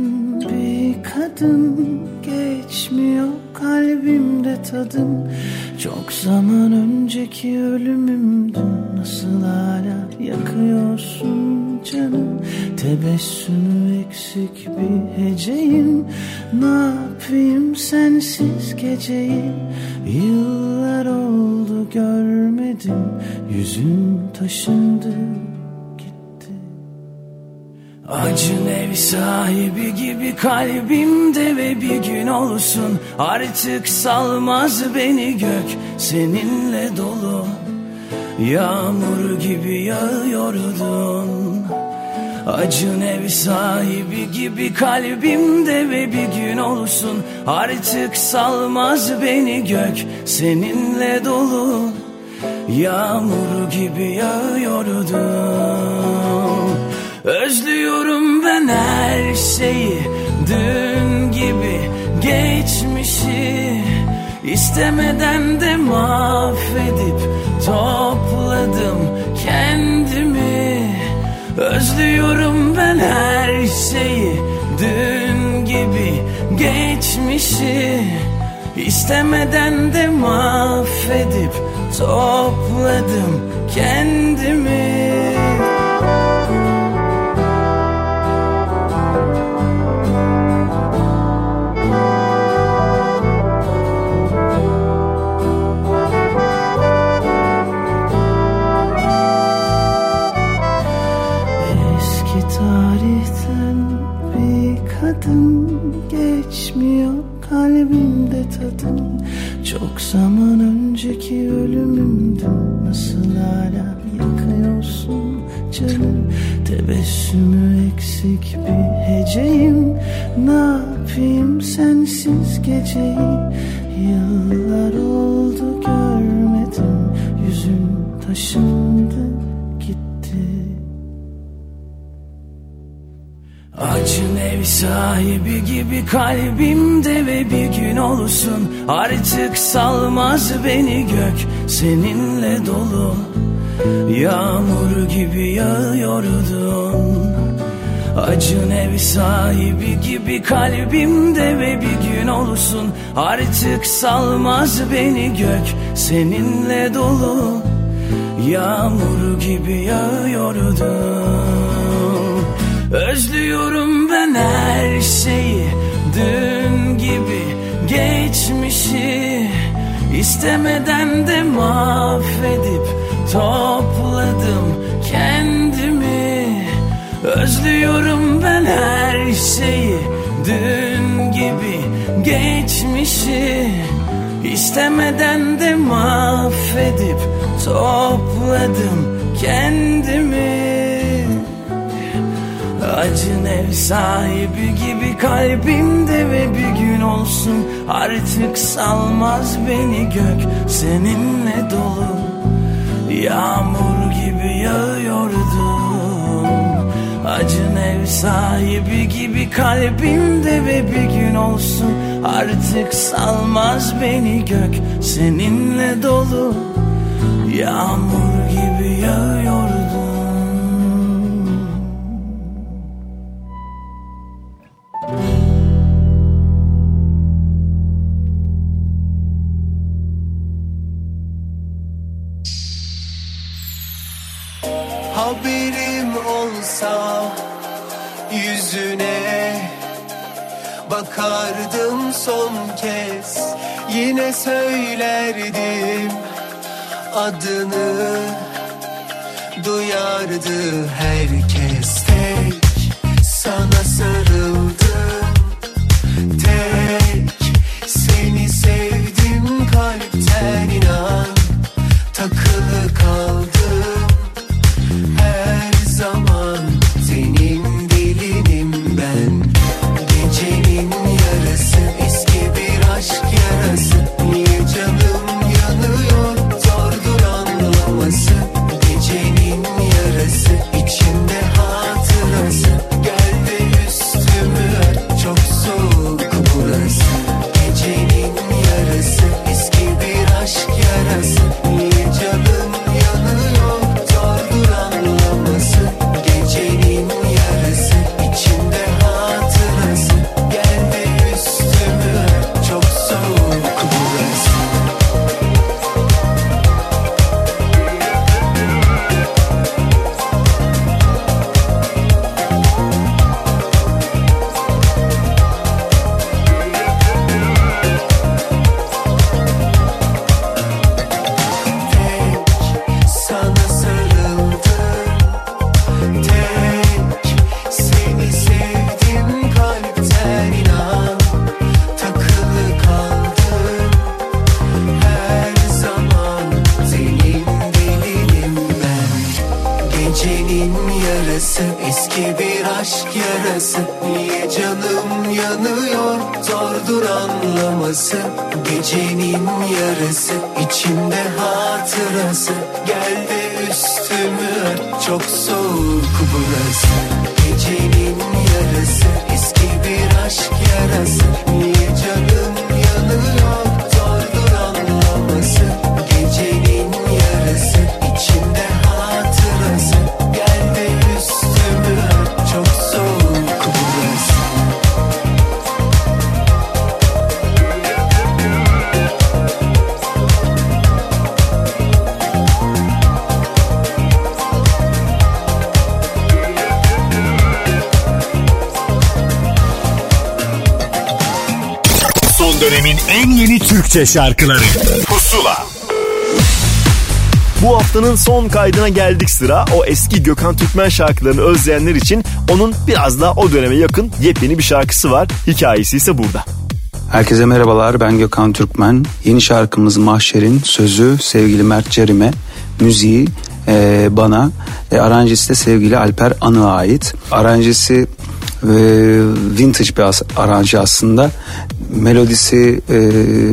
bir kadın geçmiyor kalbimde tadım Çok zaman önceki ölümümdün. Nasıl hala yakıyorsun canım Tebessümü eksik bir heceyim ne yapayım sensiz geceyi? Yıllar oldu görmedim. Yüzün taşındı Acın ev sahibi gibi kalbimde ve bir gün olsun Artık salmaz beni gök seninle dolu. Yağmur gibi yağıyordun. Acın ev sahibi gibi kalbimde ve bir gün olsun Artık salmaz beni gök seninle dolu. Yağmur gibi yağıyordun Özlüyorum ben her şeyi. Dün gibi geçmişi istemeden de mahvedip topladım kendimi. Özlüyorum ben her şeyi. Dün gibi geçmişi istemeden de mahvedip topladım kendimi geçmiyor kalbimde tadın Çok zaman önceki ölümümdün Nasıl hala yakıyorsun canım? Tebessümü eksik bir heceyim. Ne yapayım sensiz geceyi? Yıllar oldu görmedim. Yüzün taşındı Acın ev sahibi gibi kalbimde ve bir gün olsun Artık salmaz beni gök seninle dolu. Yağmur gibi yağıyordun. Acın ev sahibi gibi kalbimde ve bir gün olsun Artık salmaz beni gök seninle dolu. Yağmur gibi yağıyordun Özlüyorum ben her şeyi. Dün gibi geçmişi istemeden de mahvedip topladım kendimi. Özlüyorum ben her şeyi. Dün gibi geçmişi istemeden de mahvedip topladım kendimi Acın ev sahibi gibi kalbimde ve bir gün olsun Artık salmaz beni gök seninle dolu. Yağmur gibi yağıyordun Acın ev sahibi gibi kalbimde ve bir gün olsun Artık salmaz beni gök seninle dolu. Yağmur gibi yağıyordun yüzüne Bakardım son kez. Yine söylerdim adını Duyardı herkes. Tek Sana sarıldım Türkçe şarkıları Pusula. Bu haftanın son kaydına geldik sıra. O eski Gökhan Türkmen şarkılarını özleyenler için onun biraz daha o döneme yakın yepyeni bir şarkısı var. Hikayesi ise burada. Herkese merhabalar ben Gökhan Türkmen. Yeni şarkımız Mahşer'in sözü sevgili Mert Cerime, müziği e, bana, e, aranjesi de sevgili Alper Anı'ya ait. Aranjesi vintage bir aranjı aslında. Melodisi e,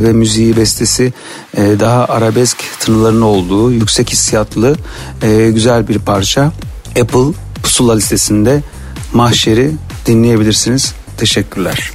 ve müziği bestesi e, daha arabesk tınıların olduğu yüksek hissiyatlı e, güzel bir parça. Apple Pusula listesinde Mahşer'i dinleyebilirsiniz. Teşekkürler.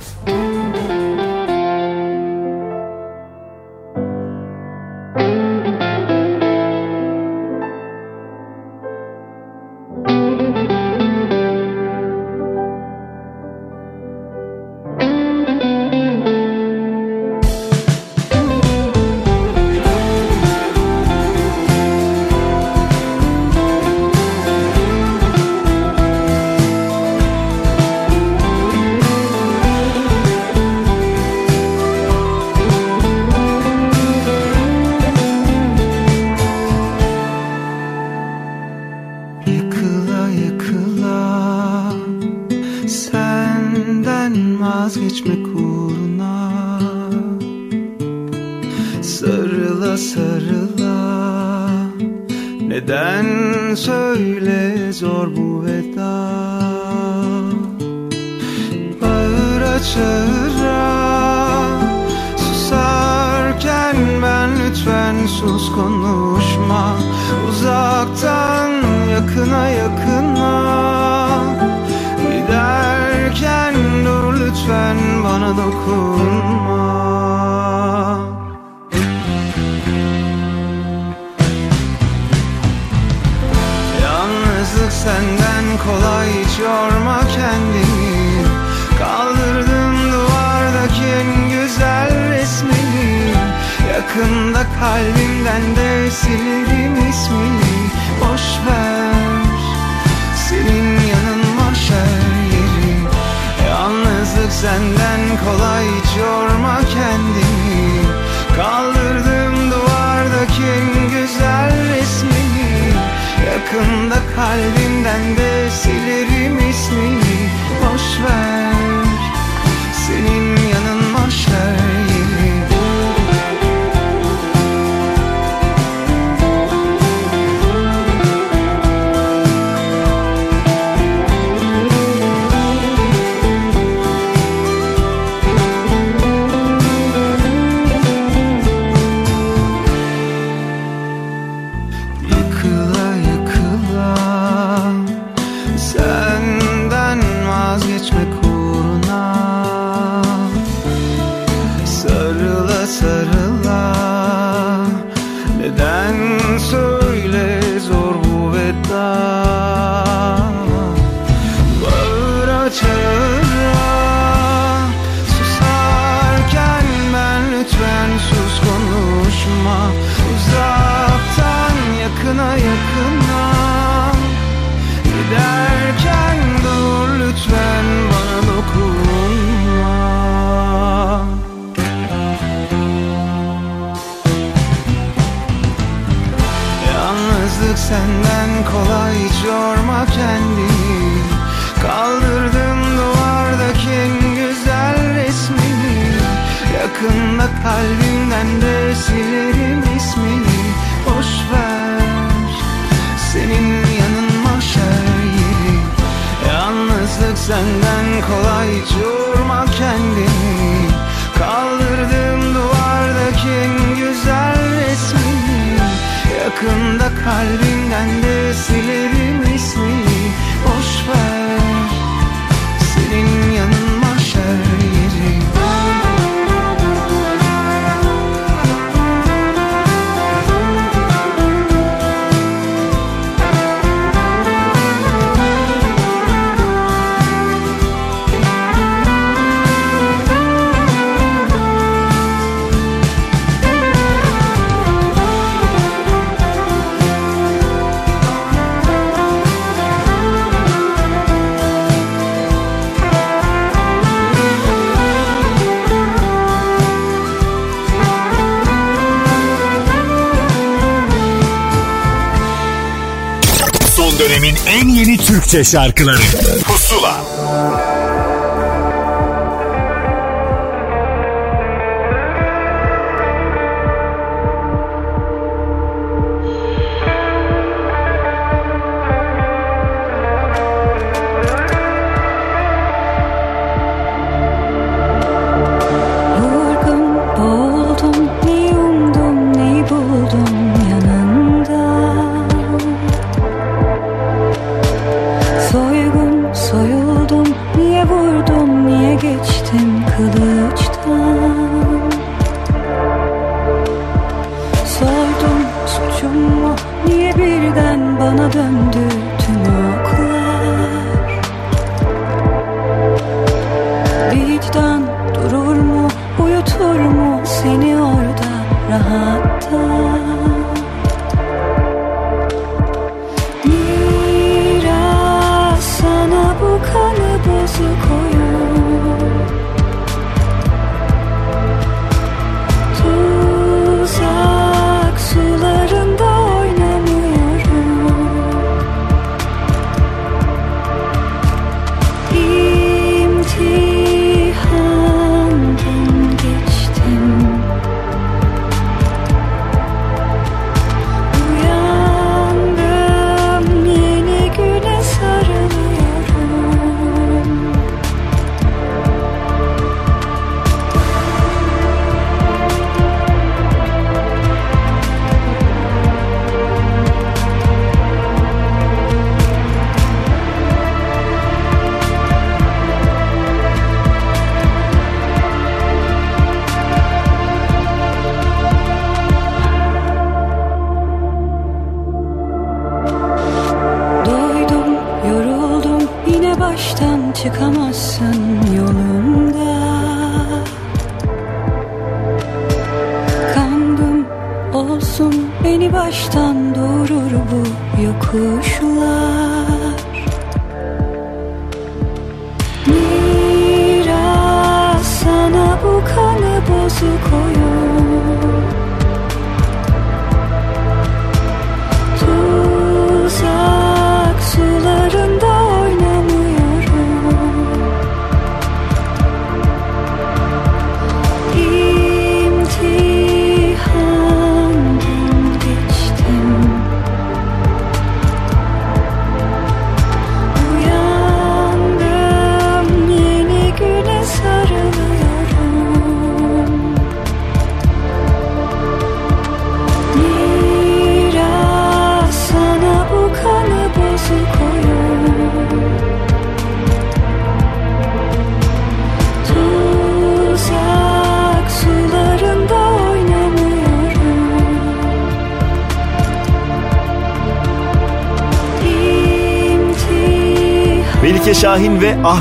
Kalbimden de Hai Türkçe şarkıları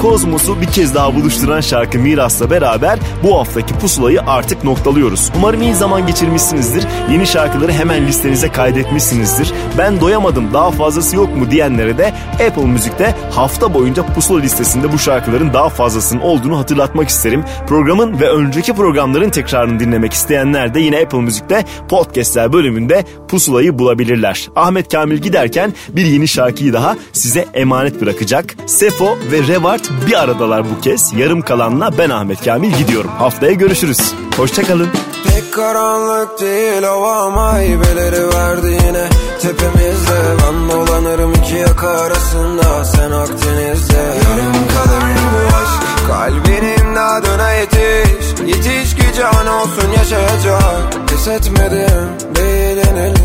Kozmos'u bir kez daha buluşturan şarkı Miras'la beraber bu haftaki pusulayı artık noktalıyoruz. Umarım iyi zaman geçirmişsinizdir. Yeni şarkıları hemen listenize kaydetmişsinizdir. Ben doyamadım daha fazlası yok mu diyenlere de Apple Müzik'te hafta boyunca pusula listesinde bu şarkıların daha fazlasının olduğunu hatırlatmak isterim. Programın ve önceki programların tekrarını dinlemek isteyenler de yine Apple Müzik'te podcastler bölümünde pusulayı bulabilirler. Ahmet Kamil giderken bir yeni şarkıyı daha size emanet bırakacak. Sefo ve Revart bir aradalar bu kez. Yarım kalanla ben Ahmet Kamil gidiyorum. Haftaya görüşürüz. Hoşçakalın. Pek karanlık değil hava ama verdi yine. Tepemizde ben dolanırım iki yaka arasında. Sen Akdeniz'de. Yarım kalır bu aşk. Kalbinin adına yetiş. Yetiş ki can olsun yaşayacak. Pes etmedim değil yenilir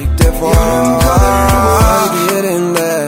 İlk defa. Yarım kalır bu aşk yerinde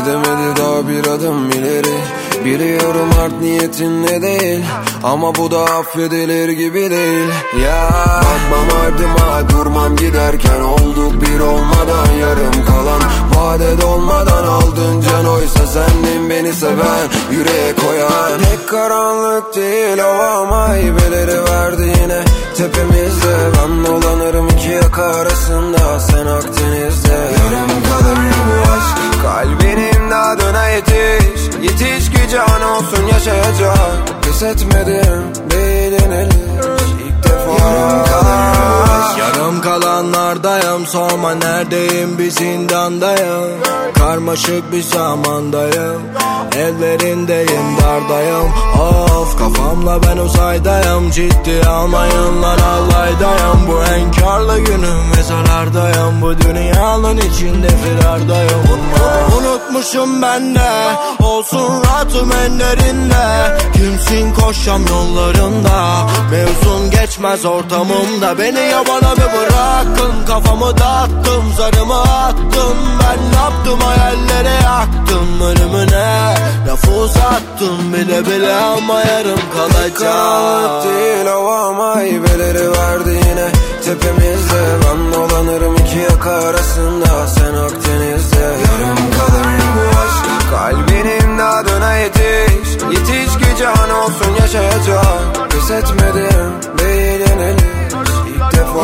Gidemedi daha bir adım ileri. Biliyorum art niyetin ne değil Ama bu da affedilir gibi değil. Ya Bakmam ardıma durmam giderken Olduk bir olmadan yarım kalan. Vade dolmadan aldın can oysa sendin beni seven Yüreğe koyan. Pek karanlık değil hava ama hibeleri verdi yine. Tepemizde ben dolanırım iki yaka arasında Sen Akdeniz'de. Yarım kalır bu aşk Kalbinin adına yetiş. Yetiş ki can olsun yaşayacak Pes etmedim değil yenilir İlk defa Yarım aşk Yarım kalanlardayım sorma neredeyim bir zindandayım. Karmaşık bir zamandayım Ellerindeyim dardayım. Of kafamla ben uzaydayım Ciddi almayın lan allaydayım Bu enkarlı günüm ve zarardayım Bu dünyanın içinde firardayım. Unutmuşum ben de Olsun rahatım ellerinde Kimsin koşam yollarında Mevzun geçmez ortamımda Beni yabana bir bırakın. Kafamı dağıttım zarımı attım. Ben ne yaptım? Hayallere yaktım. Ölümüne lafı uzattım. Bile bile ama yarım kalacak. Karanlık değil hava meyveleri verdi yine. Tepemizde Ben dolanırım iki yaka arasında. Sen Akdeniz'de. Yarım kalır bu aşk. Kalbinin adına yetiş. Yetiş ki can olsun yaşayacak Pes yenilir